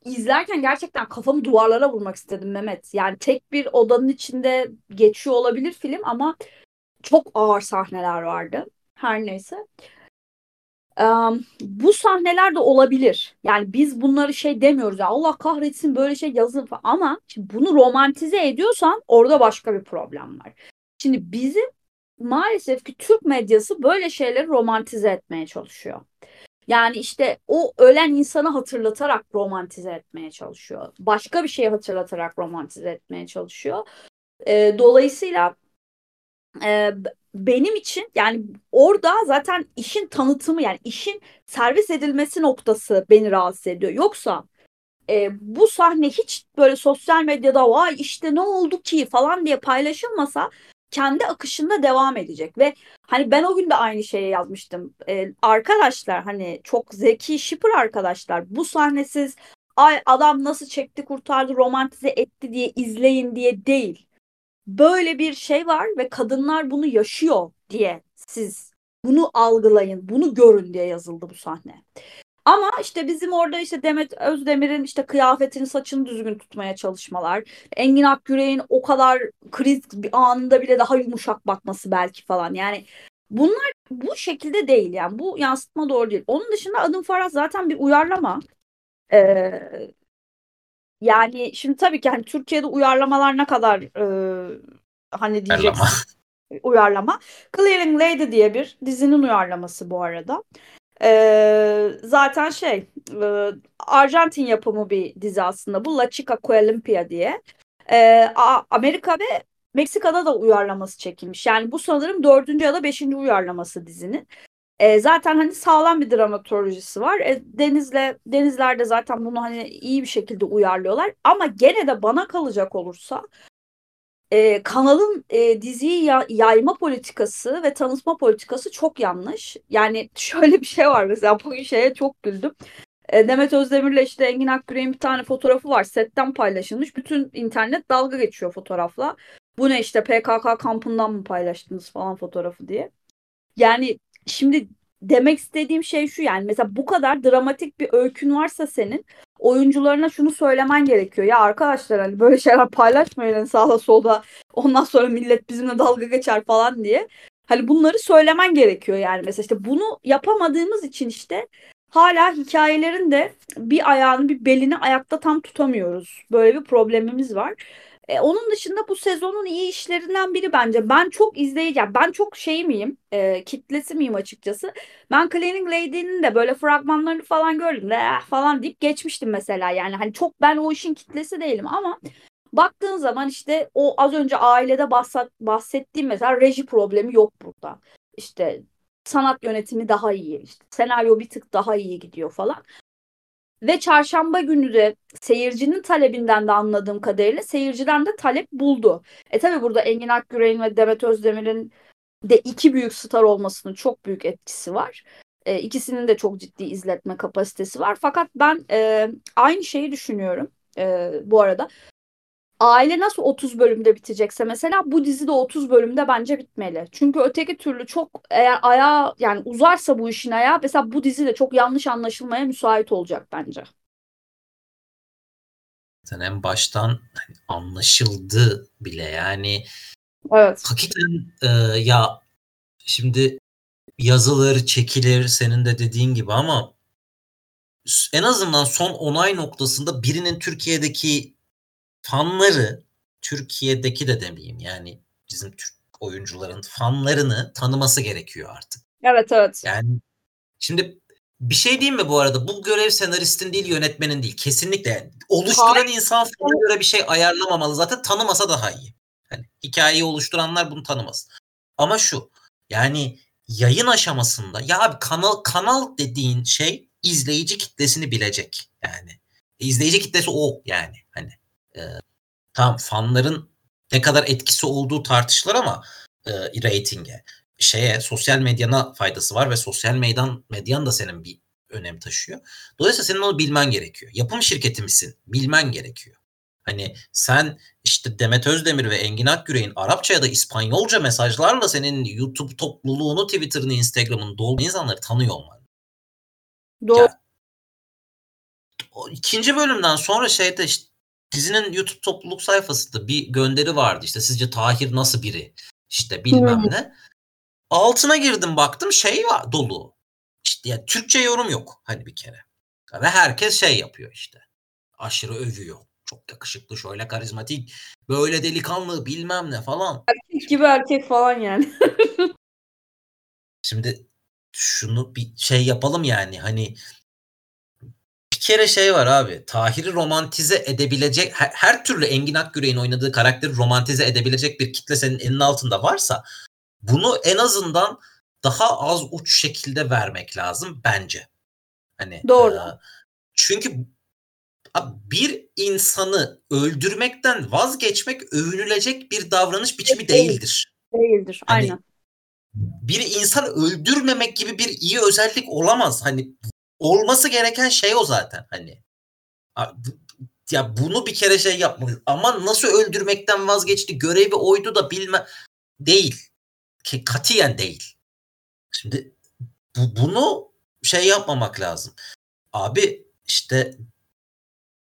İzlerken gerçekten kafamı duvarlara vurmak istedim Mehmet. Yani tek bir odanın içinde geçiyor olabilir film ama çok ağır sahneler vardı. Her neyse. Um, bu sahneler de olabilir. Yani biz bunları şey demiyoruz ya Allah kahretsin böyle şey yazın falan. Ama şimdi bunu romantize ediyorsan orada başka bir problem var. Şimdi bizim maalesef ki Türk medyası böyle şeyleri romantize etmeye çalışıyor. Yani işte o ölen insanı hatırlatarak romantize etmeye çalışıyor. Başka bir şey hatırlatarak romantize etmeye çalışıyor. E, dolayısıyla e, benim için yani orada zaten işin tanıtımı yani işin servis edilmesi noktası beni rahatsız ediyor. Yoksa e, bu sahne hiç böyle sosyal medyada vay işte ne oldu ki falan diye paylaşılmasa kendi akışında devam edecek ve hani ben o gün de aynı şeyi yazmıştım. Ee, arkadaşlar hani çok zeki şipper arkadaşlar bu sahnesiz ay adam nasıl çekti kurtardı romantize etti diye izleyin diye değil. Böyle bir şey var ve kadınlar bunu yaşıyor diye siz bunu algılayın, bunu görün diye yazıldı bu sahne. Ama işte bizim orada işte Demet Özdemir'in işte kıyafetini saçını düzgün tutmaya çalışmalar. Engin Akgüre'nin o kadar kriz bir anında bile daha yumuşak bakması belki falan. Yani bunlar bu şekilde değil yani. Bu yansıtma doğru değil. Onun dışında Adım Farah zaten bir uyarlama. Ee, yani şimdi tabii ki hani Türkiye'de uyarlamalar ne kadar e, hani diyeceksin uyarlama. Clearing Lady diye bir dizinin uyarlaması bu arada. Ee, zaten şey e, Arjantin yapımı bir dizi aslında bu La Chica Coelimpia diye. Ee, Amerika ve Meksika'da da uyarlaması çekilmiş. Yani bu sanırım dördüncü ya da beşinci uyarlaması dizinin. E, zaten hani sağlam bir dramaturjisi var. E, Deniz'le Denizler'de zaten bunu hani iyi bir şekilde uyarlıyorlar. Ama gene de bana kalacak olursa e, kanalın e, diziyi ya, yayma politikası ve tanıtma politikası çok yanlış. Yani şöyle bir şey var mesela bugün şeye çok güldüm. E, Demet Özdemir'le işte Engin Akgüre'nin bir tane fotoğrafı var. Setten paylaşılmış. Bütün internet dalga geçiyor fotoğrafla. Bu ne işte PKK kampından mı paylaştınız falan fotoğrafı diye. Yani şimdi demek istediğim şey şu yani mesela bu kadar dramatik bir öykün varsa senin oyuncularına şunu söylemen gerekiyor. Ya arkadaşlar hani böyle şeyler paylaşmayın hani sağda solda ondan sonra millet bizimle dalga geçer falan diye. Hani bunları söylemen gerekiyor yani mesela işte bunu yapamadığımız için işte hala hikayelerin de bir ayağını bir belini ayakta tam tutamıyoruz. Böyle bir problemimiz var. E, onun dışında bu sezonun iyi işlerinden biri bence. Ben çok izleyici, ben çok şey miyim, e, kitlesi miyim açıkçası. Ben Cleaning Lady'nin de böyle fragmanlarını falan gördüm de eh, falan deyip geçmiştim mesela. Yani hani çok ben o işin kitlesi değilim ama baktığın zaman işte o az önce ailede bahset, bahsettiğim mesela reji problemi yok burada. İşte sanat yönetimi daha iyi, işte senaryo bir tık daha iyi gidiyor falan. Ve çarşamba günü de seyircinin talebinden de anladığım kadarıyla seyirciden de talep buldu. E tabi burada Engin Akgürel'in ve Demet Özdemir'in de iki büyük star olmasının çok büyük etkisi var. E, ikisinin de çok ciddi izletme kapasitesi var. Fakat ben e, aynı şeyi düşünüyorum e, bu arada. Aile nasıl 30 bölümde bitecekse mesela bu dizi de 30 bölümde bence bitmeli. Çünkü öteki türlü çok eğer ayağı yani uzarsa bu işin ayağı mesela bu dizi de çok yanlış anlaşılmaya müsait olacak bence. Zaten en baştan hani anlaşıldı bile yani. Evet. Hakikaten e, ya şimdi yazılır, çekilir senin de dediğin gibi ama en azından son onay noktasında birinin Türkiye'deki fanları Türkiye'deki de demeyeyim yani bizim Türk oyuncuların fanlarını tanıması gerekiyor artık. Evet evet. Yani şimdi bir şey diyeyim mi bu arada? Bu görev senaristin değil, yönetmenin değil. Kesinlikle. Yani oluşturan Hayır. insan fana göre bir şey ayarlamamalı. Zaten tanımasa daha iyi. Hani hikayeyi oluşturanlar bunu tanımaz. Ama şu. Yani yayın aşamasında ya abi kanal kanal dediğin şey izleyici kitlesini bilecek. Yani izleyici kitlesi o yani. E, tam fanların ne kadar etkisi olduğu tartışılır ama e, ratinge şeye sosyal medyana faydası var ve sosyal medyan medyan da senin bir önem taşıyor. Dolayısıyla senin onu bilmen gerekiyor. Yapım şirketi misin? Bilmen gerekiyor. Hani sen işte Demet Özdemir ve Engin Akgüre'nin Arapça ya da İspanyolca mesajlarla senin YouTube topluluğunu, Twitter'ını, Instagram'ını doldu insanları tanıyor olman. Doğru. Ya, o ikinci bölümden sonra şeyde işte dizinin YouTube topluluk sayfasında bir gönderi vardı. İşte sizce Tahir nasıl biri? İşte bilmem hmm. ne. Altına girdim baktım şey var dolu. İşte yani Türkçe yorum yok hani bir kere. Ve herkes şey yapıyor işte. Aşırı övüyor. Çok yakışıklı, şöyle karizmatik, böyle delikanlı bilmem ne falan. Erkek gibi erkek falan yani. Şimdi şunu bir şey yapalım yani hani kere şey var abi. Tahir'i romantize edebilecek her, her türlü Engin Akgüre'nin oynadığı karakteri romantize edebilecek bir kitle senin elinin altında varsa bunu en azından daha az uç şekilde vermek lazım bence. Hani Doğru. E, çünkü bir insanı öldürmekten vazgeçmek övünülecek bir davranış biçimi değildir. Değildir. Hani, aynen. Bir insan öldürmemek gibi bir iyi özellik olamaz. Hani olması gereken şey o zaten hani. Ya bunu bir kere şey yapmalıyız. Ama nasıl öldürmekten vazgeçti görevi oydu da bilme değil. Katiyen değil. Şimdi bu, bunu şey yapmamak lazım. Abi işte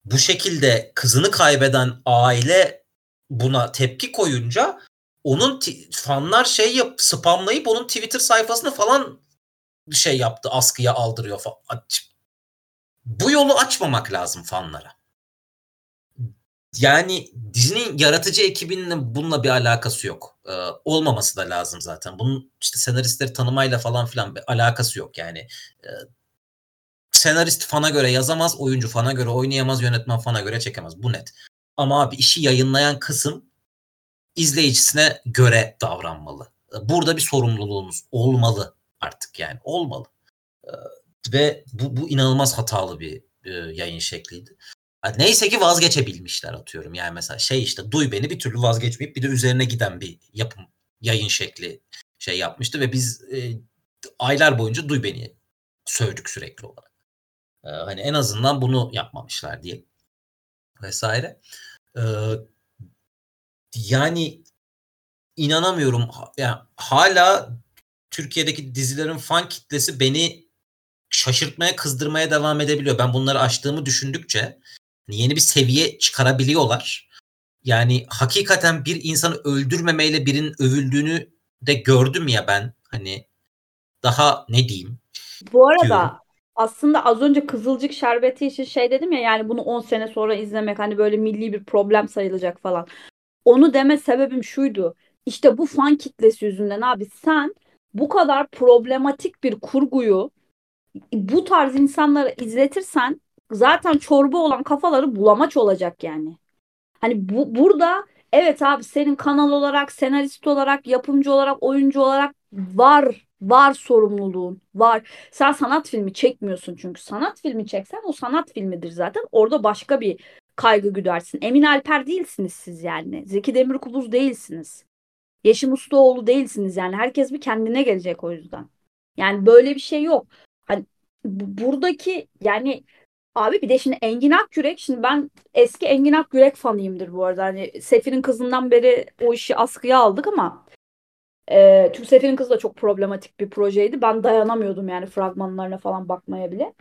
bu şekilde kızını kaybeden aile buna tepki koyunca onun fanlar şey yap spamlayıp onun Twitter sayfasını falan şey yaptı askıya aldırıyor falan. Bu yolu açmamak lazım fanlara. Yani dizinin yaratıcı ekibinin bununla bir alakası yok. Ee, olmaması da lazım zaten. Bunun işte senaristleri tanımayla falan filan bir alakası yok yani. Ee, senarist fana göre yazamaz, oyuncu fana göre oynayamaz, yönetmen fana göre çekemez. Bu net. Ama abi işi yayınlayan kısım izleyicisine göre davranmalı. Burada bir sorumluluğunuz olmalı artık yani olmalı. Ee, ve bu, bu inanılmaz hatalı bir e, yayın şekliydi. Neyse ki vazgeçebilmişler atıyorum. Yani mesela şey işte duy beni bir türlü vazgeçmeyip bir de üzerine giden bir yapım yayın şekli şey yapmıştı ve biz e, aylar boyunca duy beni sövdük sürekli olarak. E, hani en azından bunu yapmamışlar diye vesaire. E, yani inanamıyorum. Yani hala Türkiye'deki dizilerin fan kitlesi beni şaşırtmaya, kızdırmaya devam edebiliyor. Ben bunları açtığımı düşündükçe yeni bir seviye çıkarabiliyorlar. Yani hakikaten bir insanı öldürmemeyle birinin övüldüğünü de gördüm ya ben. Hani daha ne diyeyim? Bu arada diyorum. aslında az önce Kızılcık Şerbeti için şey dedim ya yani bunu 10 sene sonra izlemek hani böyle milli bir problem sayılacak falan. onu deme sebebim şuydu. İşte bu fan kitlesi yüzünden abi sen bu kadar problematik bir kurguyu bu tarz insanlara izletirsen zaten çorba olan kafaları bulamaç olacak yani. Hani bu burada evet abi senin kanal olarak, senarist olarak, yapımcı olarak, oyuncu olarak var var sorumluluğun var. Sen sanat filmi çekmiyorsun çünkü sanat filmi çeksen o sanat filmidir zaten. Orada başka bir kaygı güdersin. Emin Alper değilsiniz siz yani. Zeki Demirkubuz değilsiniz. Yeşim Ustaoğlu değilsiniz yani. Herkes bir kendine gelecek o yüzden. Yani böyle bir şey yok. Hani buradaki yani abi bir de şimdi Engin Akyürek şimdi ben eski Engin Akyürek fanıyımdır bu arada. Hani Sefir'in kızından beri o işi askıya aldık ama e, çünkü Sefir'in kızı da çok problematik bir projeydi. Ben dayanamıyordum yani fragmanlarına falan bakmaya bile.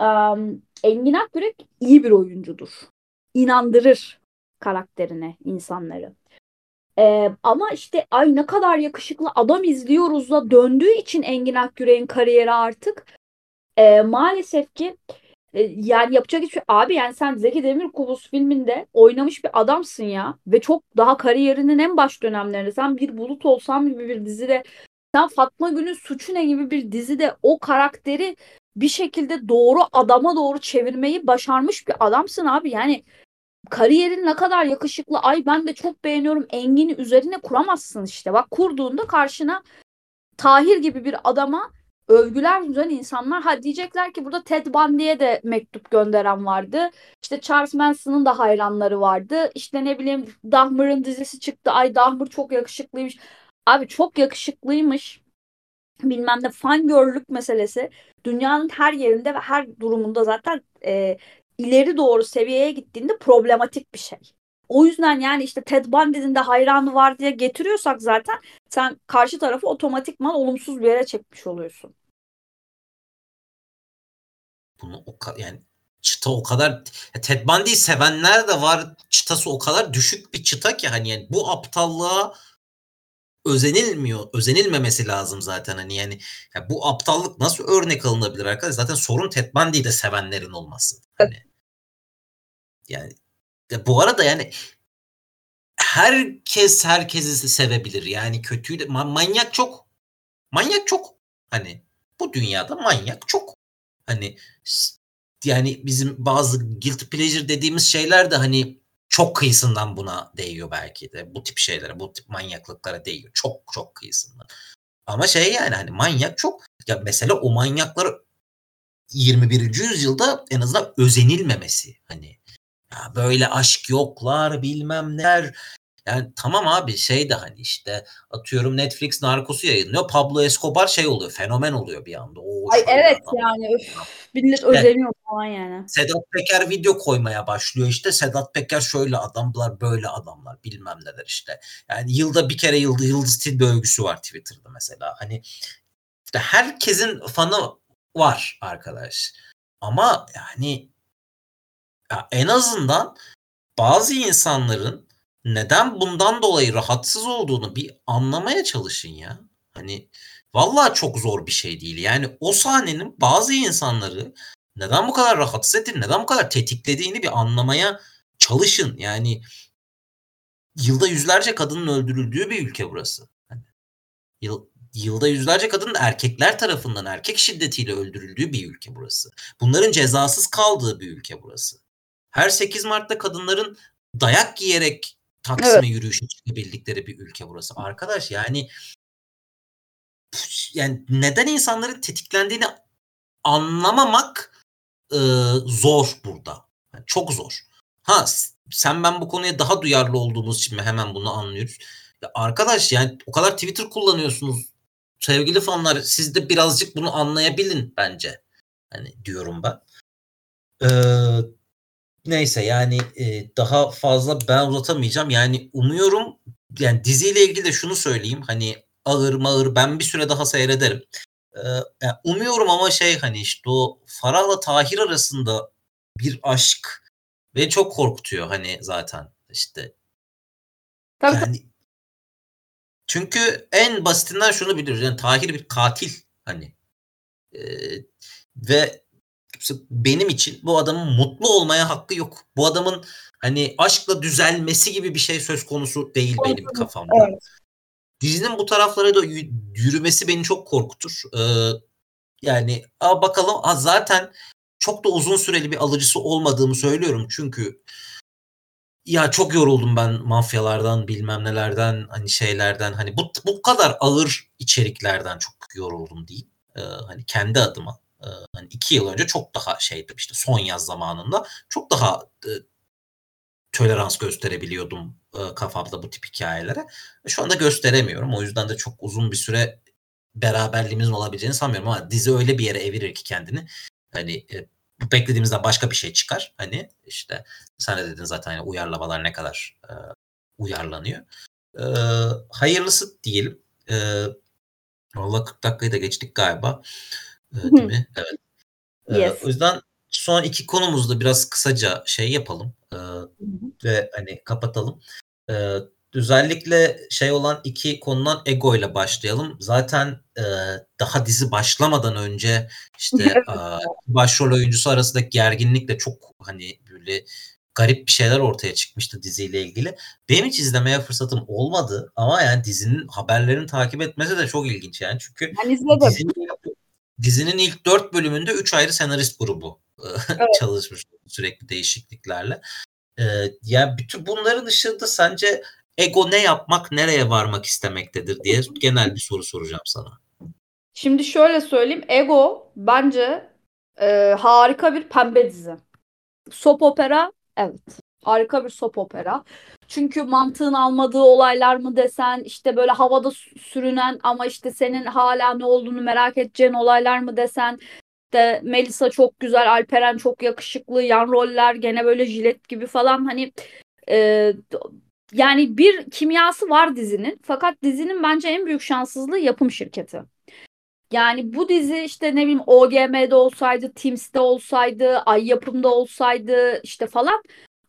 Um, Engin Akyürek iyi bir oyuncudur. İnandırır karakterine insanları. Ee, ama işte ay ne kadar yakışıklı adam izliyoruz da döndüğü için Engin Akyürek'in kariyeri artık e, maalesef ki e, yani yapacak hiçbir. Abi yani sen Zeki Demirkubuz filminde oynamış bir adamsın ya ve çok daha kariyerinin en baş dönemlerinde sen bir bulut olsam gibi bir dizide sen Fatma Gül'ün Suçu Ne gibi bir dizide o karakteri bir şekilde doğru adama doğru çevirmeyi başarmış bir adamsın abi. Yani kariyerin ne kadar yakışıklı ay ben de çok beğeniyorum Engin'i üzerine kuramazsın işte. Bak kurduğunda karşına Tahir gibi bir adama övgüler düzen insanlar ha diyecekler ki burada Ted Bundy'ye de mektup gönderen vardı. İşte Charles Manson'ın da hayranları vardı. İşte ne bileyim Dahmer'ın dizisi çıktı. Ay Dahmer çok yakışıklıymış. Abi çok yakışıklıymış. Bilmem de fangirlük meselesi dünyanın her yerinde ve her durumunda zaten e, ileri doğru seviyeye gittiğinde problematik bir şey. O yüzden yani işte Ted Bundy'nin de hayranı var diye getiriyorsak zaten sen karşı tarafı otomatikman olumsuz bir yere çekmiş oluyorsun. Bunu o kadar yani çıta o kadar Ted Bundy'yi sevenler de var. Çıtası o kadar düşük bir çıta ki hani yani bu aptallığa özenilmiyor. Özenilmemesi lazım zaten hani yani ya bu aptallık nasıl örnek alınabilir arkadaş? Zaten sorun Ted Bundy'yi de sevenlerin olması. Hani yani bu arada yani herkes herkesi sevebilir. Yani kötüyü de manyak çok. Manyak çok. Hani bu dünyada manyak çok. Hani yani bizim bazı guilty pleasure dediğimiz şeyler de hani çok kıyısından buna değiyor belki de. Bu tip şeylere, bu tip manyaklıklara değiyor. Çok çok kıyısından. Ama şey yani hani manyak çok. Ya mesela o manyaklar 21. yüzyılda en azından özenilmemesi. Hani ya böyle aşk yoklar bilmem neler. Yani tamam abi şey de hani işte atıyorum Netflix Narcos'u yayınlıyor. Pablo Escobar şey oluyor fenomen oluyor bir anda. Oo, Ay evet adam. yani öf, millet özeniyor falan yani. Sedat Peker video koymaya başlıyor işte. Sedat Peker şöyle adamlar böyle adamlar bilmem neler işte. Yani yılda bir kere yılda Yıldız Tilbe övgüsü var Twitter'da mesela. Hani işte herkesin fanı var arkadaş. Ama yani ya en azından bazı insanların neden bundan dolayı rahatsız olduğunu bir anlamaya çalışın ya. Hani vallahi çok zor bir şey değil. Yani o sahnenin bazı insanları neden bu kadar rahatsız ettiğini, neden bu kadar tetiklediğini bir anlamaya çalışın. Yani yılda yüzlerce kadının öldürüldüğü bir ülke burası. Hani yıl, yılda yüzlerce kadının erkekler tarafından erkek şiddetiyle öldürüldüğü bir ülke burası. Bunların cezasız kaldığı bir ülke burası. Her 8 Mart'ta kadınların dayak giyerek Taksim'e evet. yürüyüşe çıkabildikleri bir ülke burası. Arkadaş yani yani neden insanların tetiklendiğini anlamamak e, zor burada. Yani çok zor. Ha sen ben bu konuya daha duyarlı olduğumuz için mi hemen bunu anlıyoruz. Ya arkadaş yani o kadar Twitter kullanıyorsunuz. Sevgili fanlar siz de birazcık bunu anlayabilin bence. Hani diyorum ben. Ee, Neyse yani, eee, daha fazla ben uzatamayacağım. Yani umuyorum yani diziyle ilgili de şunu söyleyeyim, hani ağır mağır ben bir süre daha seyrederim. Eee, ya umuyorum ama şey, hani, işte, o Farah'la Tahir arasında bir aşk beni çok korkutuyor, hani, zaten, işte. Tabii, Yani çünkü en basitinden şunu biliyoruz, yani Tahir bir katil, hani. Eee, ve benim için bu adamın mutlu olmaya hakkı yok. Bu adamın hani aşkla düzelmesi gibi bir şey söz konusu değil benim kafamda. Evet. Dizinin bu taraflara da yürümesi beni çok korkutur. Ee, yani a bakalım a zaten çok da uzun süreli bir alıcısı olmadığımı söylüyorum. Çünkü ya çok yoruldum ben mafyalardan bilmem nelerden hani şeylerden hani bu bu kadar ağır içeriklerden çok yoruldum diyeyim. Ee, hani kendi adıma e, hani iki yıl önce çok daha şeydim işte son yaz zamanında çok daha e, tolerans gösterebiliyordum e, kafamda bu tip hikayelere. Şu anda gösteremiyorum. O yüzden de çok uzun bir süre beraberliğimizin olabileceğini sanmıyorum ama dizi öyle bir yere evirir ki kendini. Hani e, beklediğimizden başka bir şey çıkar. Hani işte sen de dedin zaten yani uyarlamalar ne kadar e, uyarlanıyor. E, hayırlısı diyelim. E, Valla 40 dakikayı da geçtik galiba. E, değil mi? Evet. E, yes. O yüzden son iki konumuzda biraz kısaca şey yapalım. E, ve hani kapatalım. E, özellikle şey olan iki konudan ego ile başlayalım. Zaten e, daha dizi başlamadan önce işte e, başrol oyuncusu arasındaki gerginlik de çok hani böyle garip bir şeyler ortaya çıkmıştı diziyle ilgili. Benim hiç izlemeye fırsatım olmadı ama yani dizinin haberlerini takip etmesi de çok ilginç yani. Çünkü dizinin, dizinin ilk dört bölümünde üç ayrı senarist grubu evet. çalışmış sürekli değişikliklerle. Ee, yani bütün bunların dışında sence ego ne yapmak, nereye varmak istemektedir diye genel bir soru soracağım sana. Şimdi şöyle söyleyeyim. Ego bence e, harika bir pembe dizi. Sop opera evet. Harika bir sop opera. Çünkü mantığın almadığı olaylar mı desen işte böyle havada sürünen ama işte senin hala ne olduğunu merak edeceğin olaylar mı desen de Melisa çok güzel, Alperen çok yakışıklı, yan roller gene böyle jilet gibi falan hani e, yani bir kimyası var dizinin. Fakat dizinin bence en büyük şanssızlığı yapım şirketi. Yani bu dizi işte ne bileyim OGM'de olsaydı, Teams'te olsaydı, Ay Yapım'da olsaydı işte falan.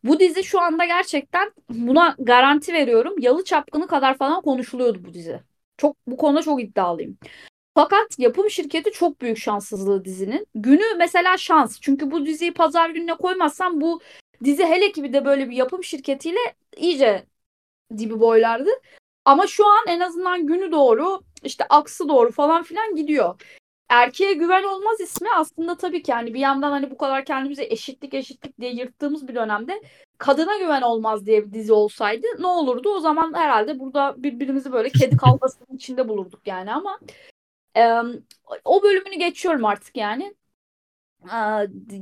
Bu dizi şu anda gerçekten buna garanti veriyorum. Yalı Çapkını kadar falan konuşuluyordu bu dizi. Çok bu konuda çok iddialıyım. Fakat yapım şirketi çok büyük şanssızlığı dizinin. Günü mesela şans. Çünkü bu diziyi pazar gününe koymazsam bu dizi hele ki bir de böyle bir yapım şirketiyle iyice dibi boylardı. Ama şu an en azından günü doğru işte aksı doğru falan filan gidiyor. Erkeğe güven olmaz ismi aslında tabii ki yani bir yandan hani bu kadar kendimize eşitlik eşitlik diye yırttığımız bir dönemde kadına güven olmaz diye bir dizi olsaydı ne olurdu? O zaman herhalde burada birbirimizi böyle kedi kavgasının içinde bulurduk yani ama e, o bölümünü geçiyorum artık yani. E,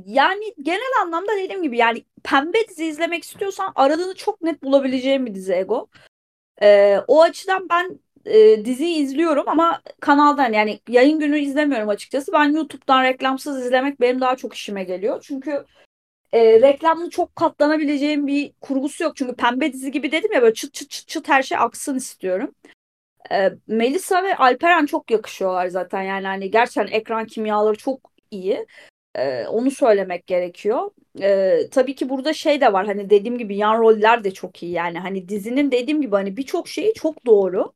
yani genel anlamda dediğim gibi yani pembe dizi izlemek istiyorsan aradığını çok net bulabileceğim bir dizi Ego. E, o açıdan ben e, diziyi izliyorum ama kanaldan yani yayın günü izlemiyorum açıkçası. Ben YouTube'dan reklamsız izlemek benim daha çok işime geliyor. Çünkü e, reklamlı çok katlanabileceğim bir kurgusu yok. Çünkü pembe dizi gibi dedim ya böyle çıt çıt çıt çıt her şey aksın istiyorum. E, Melisa ve Alperen çok yakışıyorlar zaten. Yani hani gerçekten ekran kimyaları çok iyi. E, onu söylemek gerekiyor. E, tabii ki burada şey de var. Hani dediğim gibi yan roller de çok iyi. Yani hani dizinin dediğim gibi hani birçok şeyi çok doğru.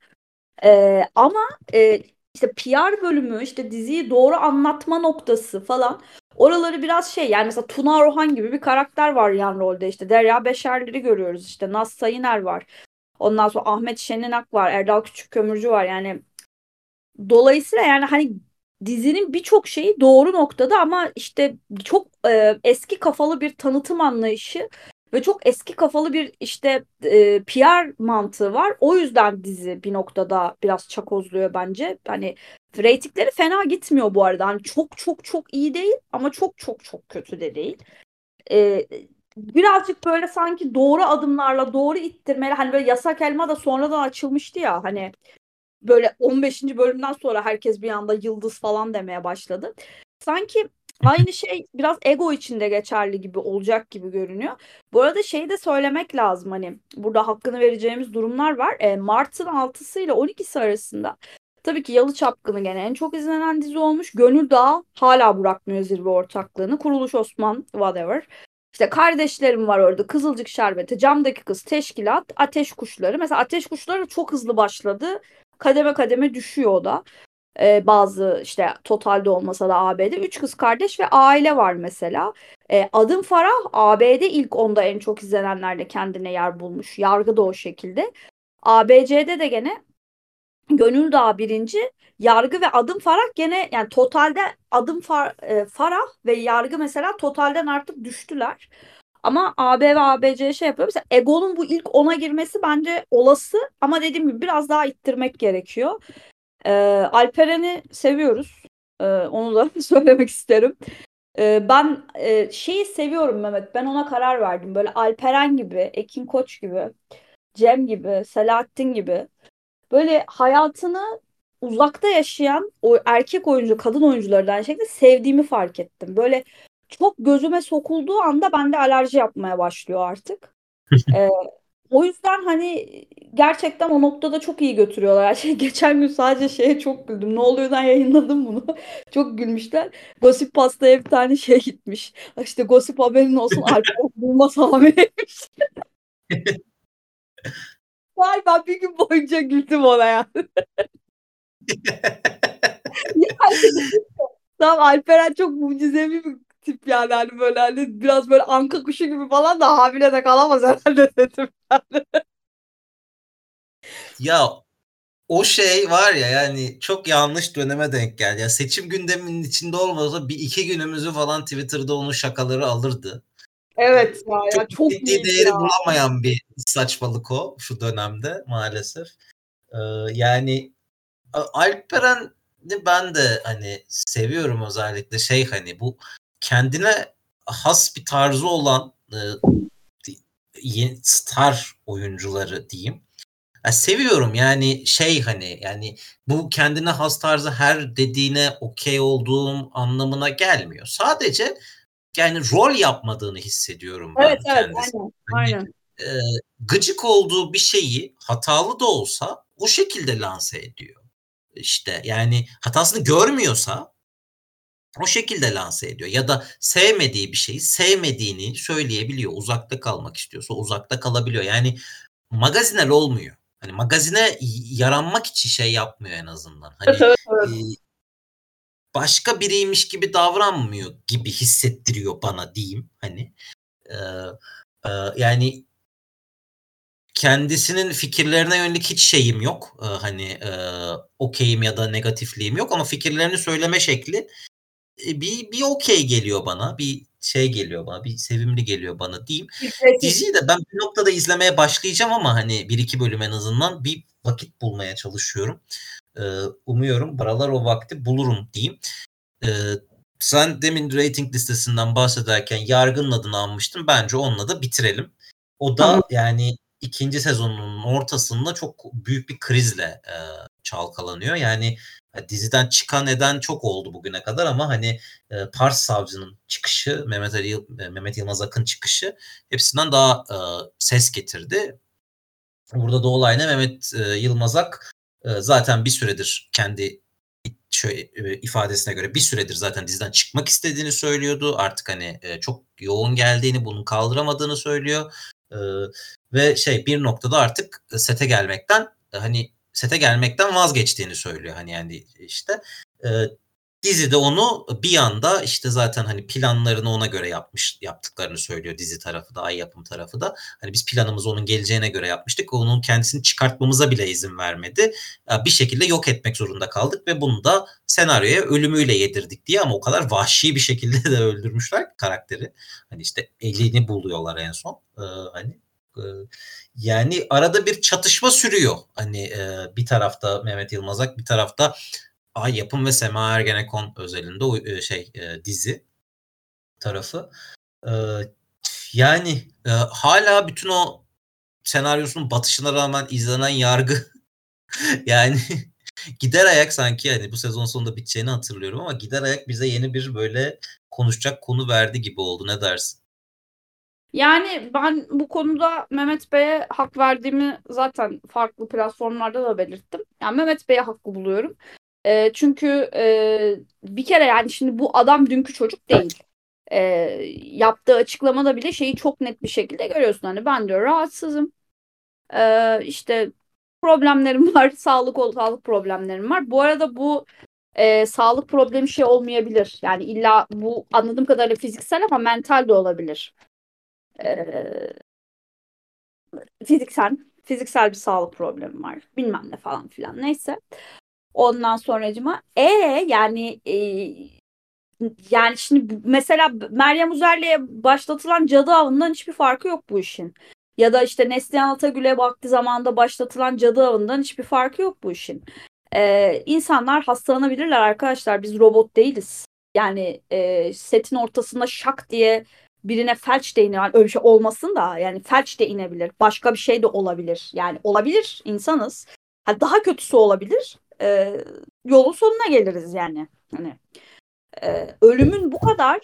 E, ama e, işte PR bölümü, işte diziyi doğru anlatma noktası falan oraları biraz şey yani mesela Tuna Rohan gibi bir karakter var yan rolde işte Derya Beşerleri görüyoruz işte Naz Sayıner var. Ondan sonra Ahmet Şeninak var, Erdal Küçük Kömürcü var. Yani dolayısıyla yani hani dizinin birçok şeyi doğru noktada ama işte çok e, eski kafalı bir tanıtım anlayışı ve çok eski kafalı bir işte e, PR mantığı var. O yüzden dizi bir noktada biraz çakozluyor bence. Hani reytingleri fena gitmiyor bu arada. Hani çok çok çok iyi değil ama çok çok çok kötü de değil. E, birazcık böyle sanki doğru adımlarla doğru ittirmeli hani böyle yasak elma da sonradan açılmıştı ya hani böyle 15. bölümden sonra herkes bir anda yıldız falan demeye başladı. Sanki aynı şey biraz ego içinde geçerli gibi olacak gibi görünüyor. Bu arada şeyi de söylemek lazım hani burada hakkını vereceğimiz durumlar var. E, Mart'ın 6'sı ile 12'si arasında Tabii ki Yalı Çapkını gene en çok izlenen dizi olmuş. Gönül Dağı hala bırakmıyor zirve ortaklığını. Kuruluş Osman, whatever. İşte kardeşlerim var orada. Kızılcık Şerbeti, Camdaki Kız, Teşkilat, Ateş Kuşları. Mesela Ateş Kuşları çok hızlı başladı. Kademe kademe düşüyor o da. E, bazı işte totalde olmasa da AB'de. Üç kız kardeş ve aile var mesela. E, Adım Farah AB'de ilk onda en çok izlenenlerde kendine yer bulmuş. Yargı da o şekilde. ABC'de de gene Gönül Dağı birinci. Yargı ve Adım Farah gene yani totalde Adım Far, e, Farah ve Yargı mesela totalden artık düştüler. Ama AB ve ABC şey yapıyor. Mesela Ego'nun bu ilk ona girmesi bence olası ama dediğim gibi biraz daha ittirmek gerekiyor. Ee, Alperen'i seviyoruz. Ee, onu da söylemek isterim. Ee, ben e, şeyi seviyorum Mehmet. Ben ona karar verdim. Böyle Alperen gibi, Ekin Koç gibi, Cem gibi, Selahattin gibi. Böyle hayatını uzakta yaşayan o erkek oyuncu, kadın oyuncuları da aynı şekilde sevdiğimi fark ettim. Böyle çok gözüme sokulduğu anda bende alerji yapmaya başlıyor artık. ee, o yüzden hani gerçekten o noktada çok iyi götürüyorlar her şeyi. Geçen gün sadece şeye çok güldüm. Ne oluyordan yayınladım bunu. çok gülmüşler. Gossip Pasta'ya bir tane şey gitmiş. İşte Gossip haberin olsun Alper Bulmaz hamileymiş. Vay ben bir gün boyunca güldüm ona yani. yani Tamam Alperen çok mucizevi bir tip yani hani böyle hani biraz böyle anka kuşu gibi falan da hamile de kalamaz herhalde dedim yani. Ya o şey var ya yani çok yanlış döneme denk geldi. Ya seçim gündeminin içinde olmasa bir iki günümüzü falan Twitter'da onun şakaları alırdı. Evet ya, çok, ya çok ciddi değeri ya. bulamayan bir saçmalık o şu dönemde maalesef. Ee, yani Alperen ben de hani seviyorum özellikle şey hani bu kendine has bir tarzı olan e, star oyuncuları diyeyim. Ya seviyorum yani şey hani yani bu kendine has tarzı her dediğine okey olduğum anlamına gelmiyor. Sadece yani rol yapmadığını hissediyorum ben evet, evet, kendisi. Aynen, hani, aynen. E, gıcık olduğu bir şeyi hatalı da olsa o şekilde lanse ediyor. İşte yani hatasını görmüyorsa o şekilde lanse ediyor. Ya da sevmediği bir şeyi sevmediğini söyleyebiliyor. Uzakta kalmak istiyorsa uzakta kalabiliyor. Yani magazinel olmuyor. Hani magazine yaranmak için şey yapmıyor en azından. Hani evet, evet. E, başka biriymiş gibi davranmıyor gibi hissettiriyor bana diyeyim. Hani e, e, yani kendisinin fikirlerine yönelik hiç şeyim yok. E, hani e, okeyim ya da negatifliğim yok ama fikirlerini söyleme şekli bir bir okey geliyor bana. Bir şey geliyor bana. Bir sevimli geliyor bana diyeyim. Diziyi de ben bir noktada izlemeye başlayacağım ama hani bir iki bölüm en azından bir vakit bulmaya çalışıyorum. Ee, umuyorum buralar o vakti bulurum diyeyim. Ee, sen demin rating listesinden bahsederken Yargı'nın adını almıştın. Bence onunla da bitirelim. O da tamam. yani ikinci sezonun ortasında çok büyük bir krizle e, çalkalanıyor. Yani diziden çıkan eden çok oldu bugüne kadar ama hani e, Pars Savcı'nın çıkışı, Mehmet Ali e, Mehmet Yılmaz Akın çıkışı hepsinden daha e, ses getirdi. Burada da olay ne? Mehmet e, Yılmaz e, zaten bir süredir kendi şöyle e, ifadesine göre bir süredir zaten diziden çıkmak istediğini söylüyordu. Artık hani e, çok yoğun geldiğini, bunu kaldıramadığını söylüyor. E, ve şey bir noktada artık sete gelmekten hani sete gelmekten vazgeçtiğini söylüyor. Hani yani işte e, dizide onu bir anda işte zaten hani planlarını ona göre yapmış yaptıklarını söylüyor dizi tarafı da ay yapım tarafı da. Hani biz planımızı onun geleceğine göre yapmıştık. Onun kendisini çıkartmamıza bile izin vermedi. Bir şekilde yok etmek zorunda kaldık ve bunu da senaryoya ölümüyle yedirdik diye ama o kadar vahşi bir şekilde de öldürmüşler karakteri. Hani işte elini buluyorlar en son. Ee, hani yani arada bir çatışma sürüyor. Hani bir tarafta Mehmet Yılmazak, bir tarafta Ay Yapım ve Sema Ergenekon özelinde o şey dizi tarafı. Yani hala bütün o senaryosunun batışına rağmen izlenen yargı yani gider ayak sanki yani bu sezon sonunda biteceğini hatırlıyorum ama gider ayak bize yeni bir böyle konuşacak konu verdi gibi oldu. Ne dersin? Yani ben bu konuda Mehmet Bey'e hak verdiğimi zaten farklı platformlarda da belirttim. Yani Mehmet Bey'e hakkı buluyorum. E, çünkü e, bir kere yani şimdi bu adam dünkü çocuk değil. E, yaptığı açıklamada bile şeyi çok net bir şekilde görüyorsun. Hani ben diyor rahatsızım. E, işte problemlerim var. Sağlık sağlık problemlerim var. Bu arada bu e, sağlık problemi şey olmayabilir. Yani illa bu anladığım kadarıyla fiziksel ama mental de olabilir. E, fiziksel fiziksel bir sağlık problemi var. Bilmem ne falan filan. Neyse. Ondan sonracıma e yani e, yani şimdi mesela Meryem Uzerli'ye başlatılan cadı avından hiçbir farkı yok bu işin. Ya da işte Neslihan Atagül'e vakti zamanda başlatılan cadı avından hiçbir farkı yok bu işin. Ee, insanlar hastalanabilirler arkadaşlar. Biz robot değiliz. Yani e, setin ortasında şak diye birine felç de iner. Yani öyle bir şey olmasın da yani felç de inebilir. Başka bir şey de olabilir. Yani olabilir insanız. Ha, daha kötüsü olabilir. Ee, yolun sonuna geliriz yani. Hani e, ölümün bu kadar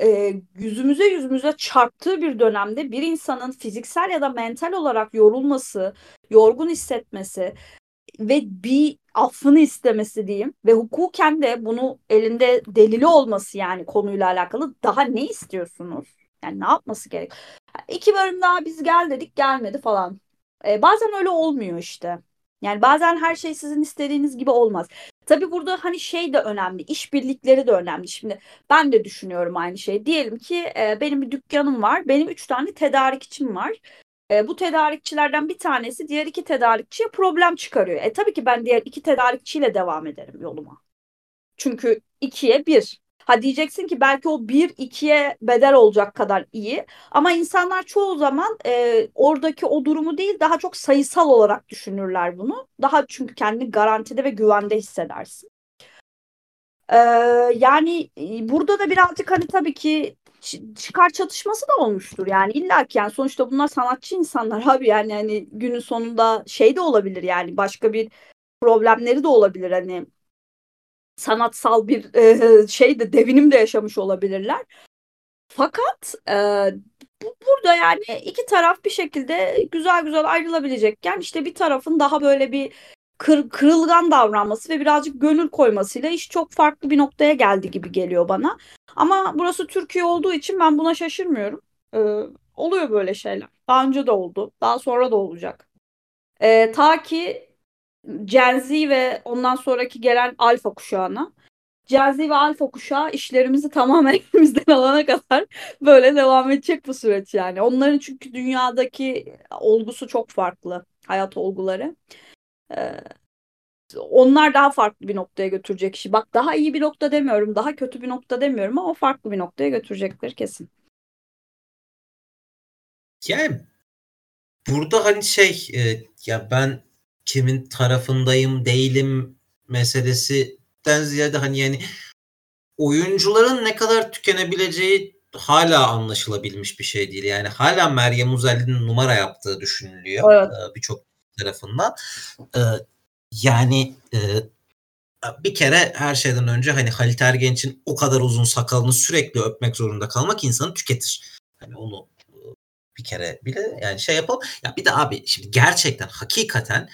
e, yüzümüze yüzümüze çarptığı bir dönemde bir insanın fiziksel ya da mental olarak yorulması, yorgun hissetmesi ve bir affını istemesi diyeyim ve hukuken de bunu elinde delili olması yani konuyla alakalı daha ne istiyorsunuz? Yani ne yapması gerek? İki bölüm daha biz gel dedik gelmedi falan. Ee, bazen öyle olmuyor işte. Yani bazen her şey sizin istediğiniz gibi olmaz. Tabii burada hani şey de önemli, işbirlikleri de önemli. Şimdi ben de düşünüyorum aynı şeyi. Diyelim ki e, benim bir dükkanım var, benim üç tane tedarikçim var. E, bu tedarikçilerden bir tanesi diğer iki tedarikçiye problem çıkarıyor. E tabii ki ben diğer iki tedarikçiyle devam ederim yoluma. Çünkü ikiye bir. Ha diyeceksin ki belki o bir ikiye bedel olacak kadar iyi. Ama insanlar çoğu zaman e, oradaki o durumu değil daha çok sayısal olarak düşünürler bunu. Daha çünkü kendini garantide ve güvende hissedersin. Ee, yani burada da birazcık hani tabii ki çıkar çatışması da olmuştur yani illa ki yani sonuçta bunlar sanatçı insanlar abi yani hani günün sonunda şey de olabilir yani başka bir problemleri de olabilir hani sanatsal bir e, şey de devinim de yaşamış olabilirler. Fakat e, bu, burada yani iki taraf bir şekilde güzel güzel ayrılabilecekken işte bir tarafın daha böyle bir kır, kırılgan davranması ve birazcık gönül koymasıyla iş çok farklı bir noktaya geldi gibi geliyor bana. Ama burası Türkiye olduğu için ben buna şaşırmıyorum. Ee, oluyor böyle şeyler. Daha önce de oldu. Daha sonra da olacak. Ee, ta ki Gen Z ve ondan sonraki gelen alfa kuşağına. Gen Z ve alfa kuşağı işlerimizi tamamen elimizden alana kadar böyle devam edecek bu süreç yani. Onların çünkü dünyadaki olgusu çok farklı. Hayat olguları. Ee, onlar daha farklı bir noktaya götürecek işi. Bak daha iyi bir nokta demiyorum, daha kötü bir nokta demiyorum ama farklı bir noktaya götürecekler kesin. Yani burada hani şey e, ya ben kimin tarafındayım değilim meselesinden ziyade hani yani oyuncuların ne kadar tükenebileceği hala anlaşılabilmiş bir şey değil. Yani hala Meryem Uzerli'nin numara yaptığı düşünülüyor evet. E, birçok tarafından. E, yani e, bir kere her şeyden önce hani Halit Ergenç'in o kadar uzun sakalını sürekli öpmek zorunda kalmak insanı tüketir. Hani onu bir kere bile yani şey yapalım. Ya bir de abi şimdi gerçekten hakikaten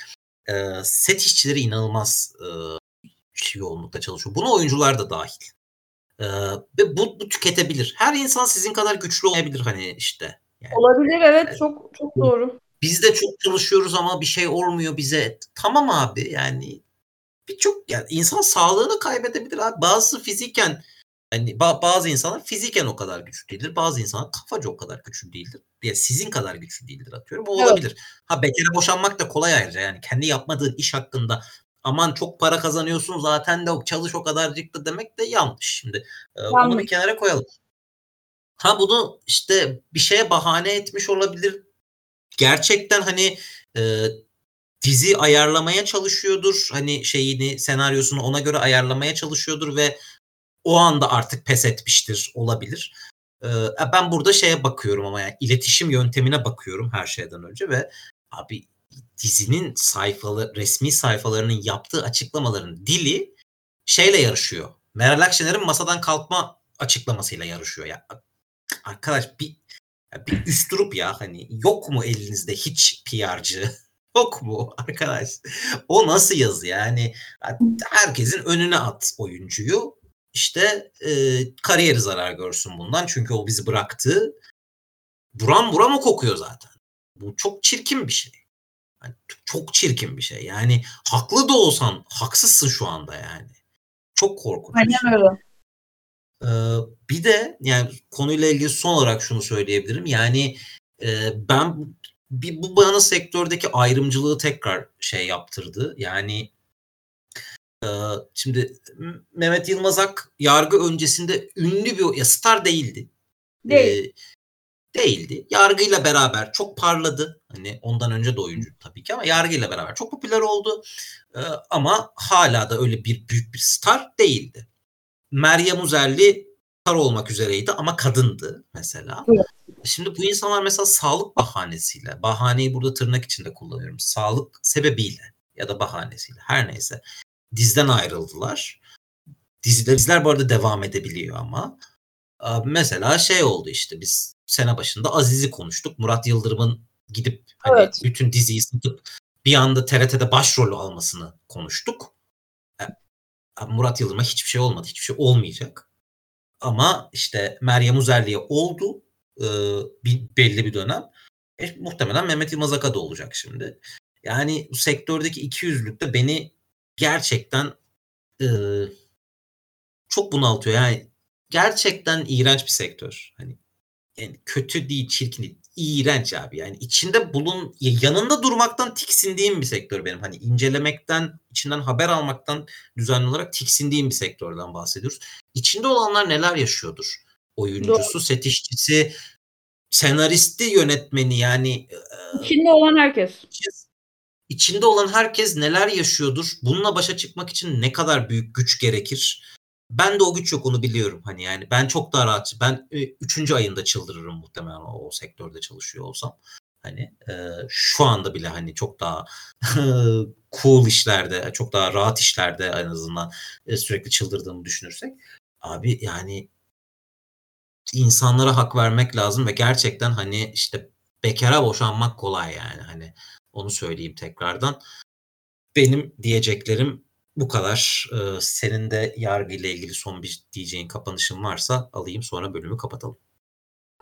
e, set işçileri inanılmaz e, yoğunlukta çalışıyor. Buna oyuncular da dahil. E, ve bu, bu tüketebilir. Her insan sizin kadar güçlü olabilir hani işte. Yani, Olabilir evet yani, çok çok doğru. Biz de çok çalışıyoruz ama bir şey olmuyor bize. Tamam abi yani birçok yani insan sağlığını kaybedebilir abi. Bazı fiziken hani bazı insanlar fiziken o kadar güçlü değildir. Bazı insanlar kafaca o kadar güçlü değildir. Yani sizin kadar güçlü değildir atıyorum. O evet. olabilir. Ha bekara boşanmak da kolay ayrıca. Yani kendi yapmadığın iş hakkında aman çok para kazanıyorsun zaten de çalış o kadarcık da demek de yanlış. Şimdi yanlış. onu bir kenara koyalım. Ha bunu işte bir şeye bahane etmiş olabilir. Gerçekten hani e, dizi ayarlamaya çalışıyordur. Hani şeyini, senaryosunu ona göre ayarlamaya çalışıyordur ve o anda artık pes etmiştir olabilir. Ee, ben burada şeye bakıyorum ama yani iletişim yöntemine bakıyorum her şeyden önce ve abi dizinin sayfalı resmi sayfalarının yaptığı açıklamaların dili şeyle yarışıyor. Meral Akşener'in masadan kalkma açıklamasıyla yarışıyor ya. Arkadaş bir bir üstürup ya hani yok mu elinizde hiç PR'cı? Yok mu arkadaş? O nasıl yazı yani? Herkesin önüne at oyuncuyu. İşte e, kariyeri zarar görsün bundan. Çünkü o bizi bıraktı. Buram buram o kokuyor zaten. Bu çok çirkin bir şey. Yani çok çirkin bir şey. Yani haklı da olsan haksızsın şu anda yani. Çok korkunç Aynen şey. öyle. Ee, bir de yani konuyla ilgili son olarak şunu söyleyebilirim. Yani e, ben bir, bu bana sektördeki ayrımcılığı tekrar şey yaptırdı. Yani şimdi Mehmet Yılmazak yargı öncesinde ünlü bir ya star değildi. Değil. Ee, değildi. Yargıyla beraber çok parladı. Hani ondan önce de oyuncu tabii ki ama yargıyla beraber çok popüler oldu. Ee, ama hala da öyle bir büyük bir star değildi. Meryem Uzerli star olmak üzereydi ama kadındı mesela. Evet. Şimdi bu insanlar mesela sağlık bahanesiyle, bahaneyi burada tırnak içinde kullanıyorum. Sağlık sebebiyle ya da bahanesiyle her neyse dizden ayrıldılar. Diziler, diziler bu arada devam edebiliyor ama. Mesela şey oldu işte biz sene başında Aziz'i konuştuk. Murat Yıldırım'ın gidip hani Evet. bütün diziyi satıp bir anda TRT'de başrolü almasını konuştuk. Murat Yıldırım'a hiçbir şey olmadı. Hiçbir şey olmayacak. Ama işte Meryem Uzerli'ye oldu e, bir, belli bir dönem. E, muhtemelen Mehmet Yılmaz Aka da olacak şimdi. Yani bu sektördeki iki yüzlükte beni gerçekten e, çok bunaltıyor. Yani gerçekten iğrenç bir sektör. Hani yani kötü değil, çirkin değil. İğrenç abi. Yani içinde bulun yanında durmaktan tiksindiğim bir sektör benim. Hani incelemekten, içinden haber almaktan düzenli olarak tiksindiğim bir sektörden bahsediyoruz. İçinde olanlar neler yaşıyordur? Oyuncusu, Doğru. set işçisi, senaristi, yönetmeni yani içinde olan herkes. İçinde olan herkes neler yaşıyordur? Bununla başa çıkmak için ne kadar büyük güç gerekir? Ben de o güç yok onu biliyorum. Hani yani ben çok daha rahat. Ben e, üçüncü ayında çıldırırım muhtemelen o, o sektörde çalışıyor olsam. Hani e, şu anda bile hani çok daha cool işlerde, çok daha rahat işlerde en azından e, sürekli çıldırdığımı düşünürsek. Abi yani insanlara hak vermek lazım ve gerçekten hani işte bekara boşanmak kolay yani hani onu söyleyeyim tekrardan. Benim diyeceklerim bu kadar. Ee, senin de yargıyla ilgili son bir diyeceğin kapanışın varsa alayım sonra bölümü kapatalım.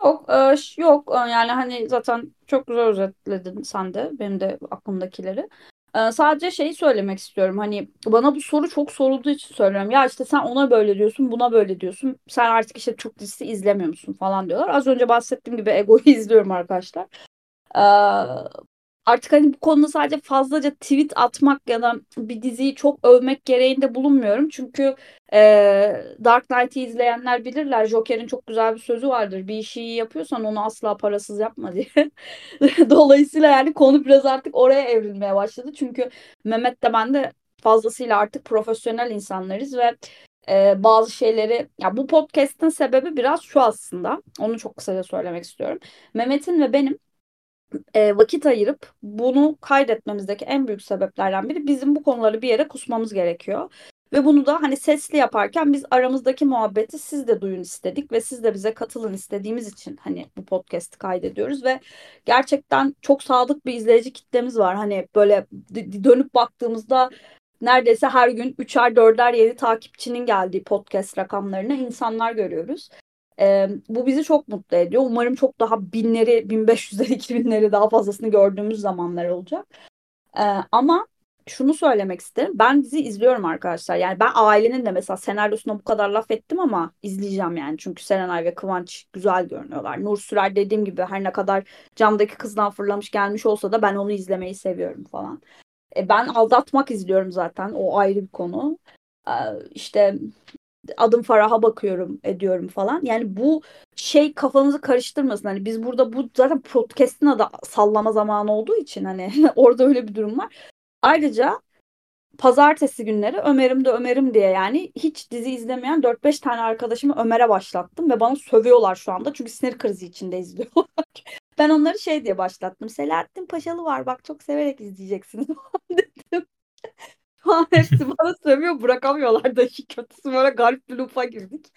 Yok, e, yok yani hani zaten çok güzel özetledin sen de benim de aklımdakileri. E, sadece şeyi söylemek istiyorum hani bana bu soru çok sorulduğu için söylüyorum. Ya işte sen ona böyle diyorsun buna böyle diyorsun. Sen artık işte çok dizisi izlemiyor musun falan diyorlar. Az önce bahsettiğim gibi Ego'yu izliyorum arkadaşlar. E, artık hani bu konuda sadece fazlaca tweet atmak ya da bir diziyi çok övmek gereğinde bulunmuyorum. Çünkü e, Dark Knight'i izleyenler bilirler. Joker'in çok güzel bir sözü vardır. Bir işi iyi yapıyorsan onu asla parasız yapma diye. Dolayısıyla yani konu biraz artık oraya evrilmeye başladı. Çünkü Mehmet de ben de fazlasıyla artık profesyonel insanlarız ve e, bazı şeyleri ya bu podcast'in sebebi biraz şu aslında. Onu çok kısaca söylemek istiyorum. Mehmet'in ve benim e, vakit ayırıp bunu kaydetmemizdeki en büyük sebeplerden biri bizim bu konuları bir yere kusmamız gerekiyor. Ve bunu da hani sesli yaparken biz aramızdaki muhabbeti siz de duyun istedik ve siz de bize katılın istediğimiz için hani bu podcast'i kaydediyoruz ve gerçekten çok sadık bir izleyici kitlemiz var. Hani böyle dönüp baktığımızda neredeyse her gün 3'er 4'er yeni takipçinin geldiği podcast rakamlarını insanlar görüyoruz. E, bu bizi çok mutlu ediyor. Umarım çok daha binleri, 1500'leri, 2000'leri daha fazlasını gördüğümüz zamanlar olacak. E, ama şunu söylemek isterim. Ben dizi izliyorum arkadaşlar. Yani ben ailenin de mesela senaryosuna bu kadar laf ettim ama izleyeceğim yani. Çünkü Serenay ve Kıvanç güzel görünüyorlar. Nur Sürer dediğim gibi her ne kadar camdaki kızdan fırlamış gelmiş olsa da ben onu izlemeyi seviyorum falan. E, ben aldatmak izliyorum zaten. O ayrı bir konu. E, işte adım Farah'a bakıyorum ediyorum falan. Yani bu şey kafanızı karıştırmasın. Hani biz burada bu zaten podcast'in adı sallama zamanı olduğu için hani orada öyle bir durum var. Ayrıca pazartesi günleri Ömer'im de Ömer'im diye yani hiç dizi izlemeyen 4-5 tane arkadaşımı Ömer'e başlattım ve bana sövüyorlar şu anda çünkü sinir krizi içinde izliyorlar. ben onları şey diye başlattım. Selahattin Paşalı var bak çok severek izleyeceksiniz dedim. hepsi bana sövüyor bırakamıyorlar da işi kötüsü böyle garip bir loop'a girdik.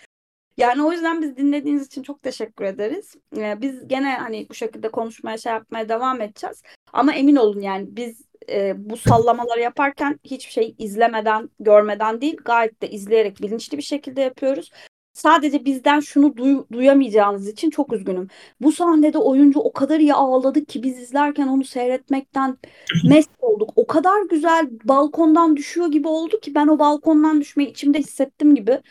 Yani o yüzden biz dinlediğiniz için çok teşekkür ederiz. Ee, biz gene hani bu şekilde konuşmaya şey yapmaya devam edeceğiz. Ama emin olun yani biz e, bu sallamaları yaparken hiçbir şey izlemeden, görmeden değil gayet de izleyerek bilinçli bir şekilde yapıyoruz. Sadece bizden şunu duy- duyamayacağınız için çok üzgünüm. Bu sahnede oyuncu o kadar iyi ağladı ki biz izlerken onu seyretmekten mest olduk. O kadar güzel balkondan düşüyor gibi oldu ki ben o balkondan düşmeyi içimde hissettim gibi.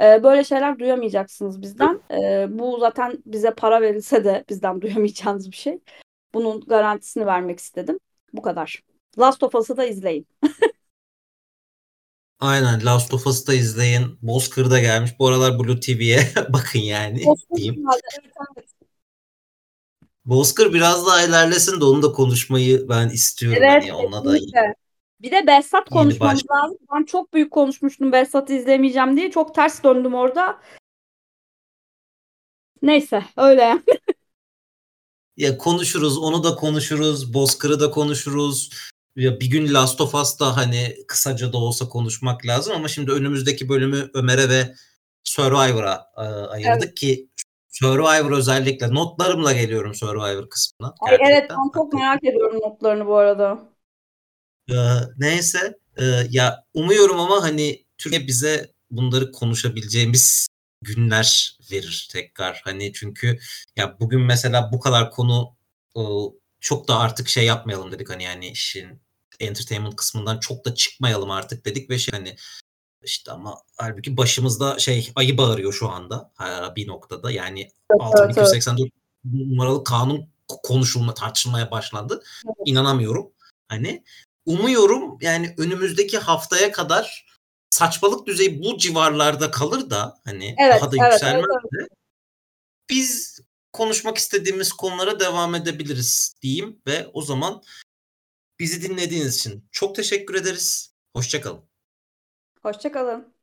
Ee, böyle şeyler duyamayacaksınız bizden. Ee, bu zaten bize para verilse de bizden duyamayacağınız bir şey. Bunun garantisini vermek istedim. Bu kadar. Last of Us'ı da izleyin. Aynen Last of Us'ı da izleyin. Bozkır da gelmiş. Bu aralar Blue TV'ye bakın yani diyeyim. Bozkır biraz daha ilerlesin de onu da konuşmayı ben istiyorum. Evet, hani ona da. Bir de Behzat konuşmamız baş- lazım. Ben çok büyük konuşmuştum Behzat'ı izlemeyeceğim diye. Çok ters döndüm orada. Neyse öyle. ya konuşuruz, onu da konuşuruz, Bozkır'ı da konuşuruz. Ya bir gün Last of Us'ta hani kısaca da olsa konuşmak lazım ama şimdi önümüzdeki bölümü Ömer'e ve Survivor'a e, ayırdık ki Survivor özellikle notlarımla geliyorum Survivor kısmına. Ay evet gerçekten. ben çok merak ediyorum notlarını bu arada. Ee, neyse e, ya umuyorum ama hani Türkiye bize bunları konuşabileceğimiz günler verir tekrar. Hani çünkü ya bugün mesela bu kadar konu e, çok da artık şey yapmayalım dedik hani yani işin entertainment kısmından çok da çıkmayalım artık dedik ve şey hani işte ama halbuki başımızda şey ayı bağırıyor şu anda bir noktada. Yani Evet, 6284 numaralı kanun konuşulma tartışılmaya başlandı. Evet. İnanamıyorum. Hani umuyorum yani önümüzdeki haftaya kadar saçmalık düzeyi bu civarlarda kalır da hani Evet, daha da evet, yükselmez evet, de biz konuşmak istediğimiz konulara devam edebiliriz diyeyim ve o zaman bizi dinlediğiniz için çok teşekkür ederiz. Hoşçakalın. Hoşçakalın.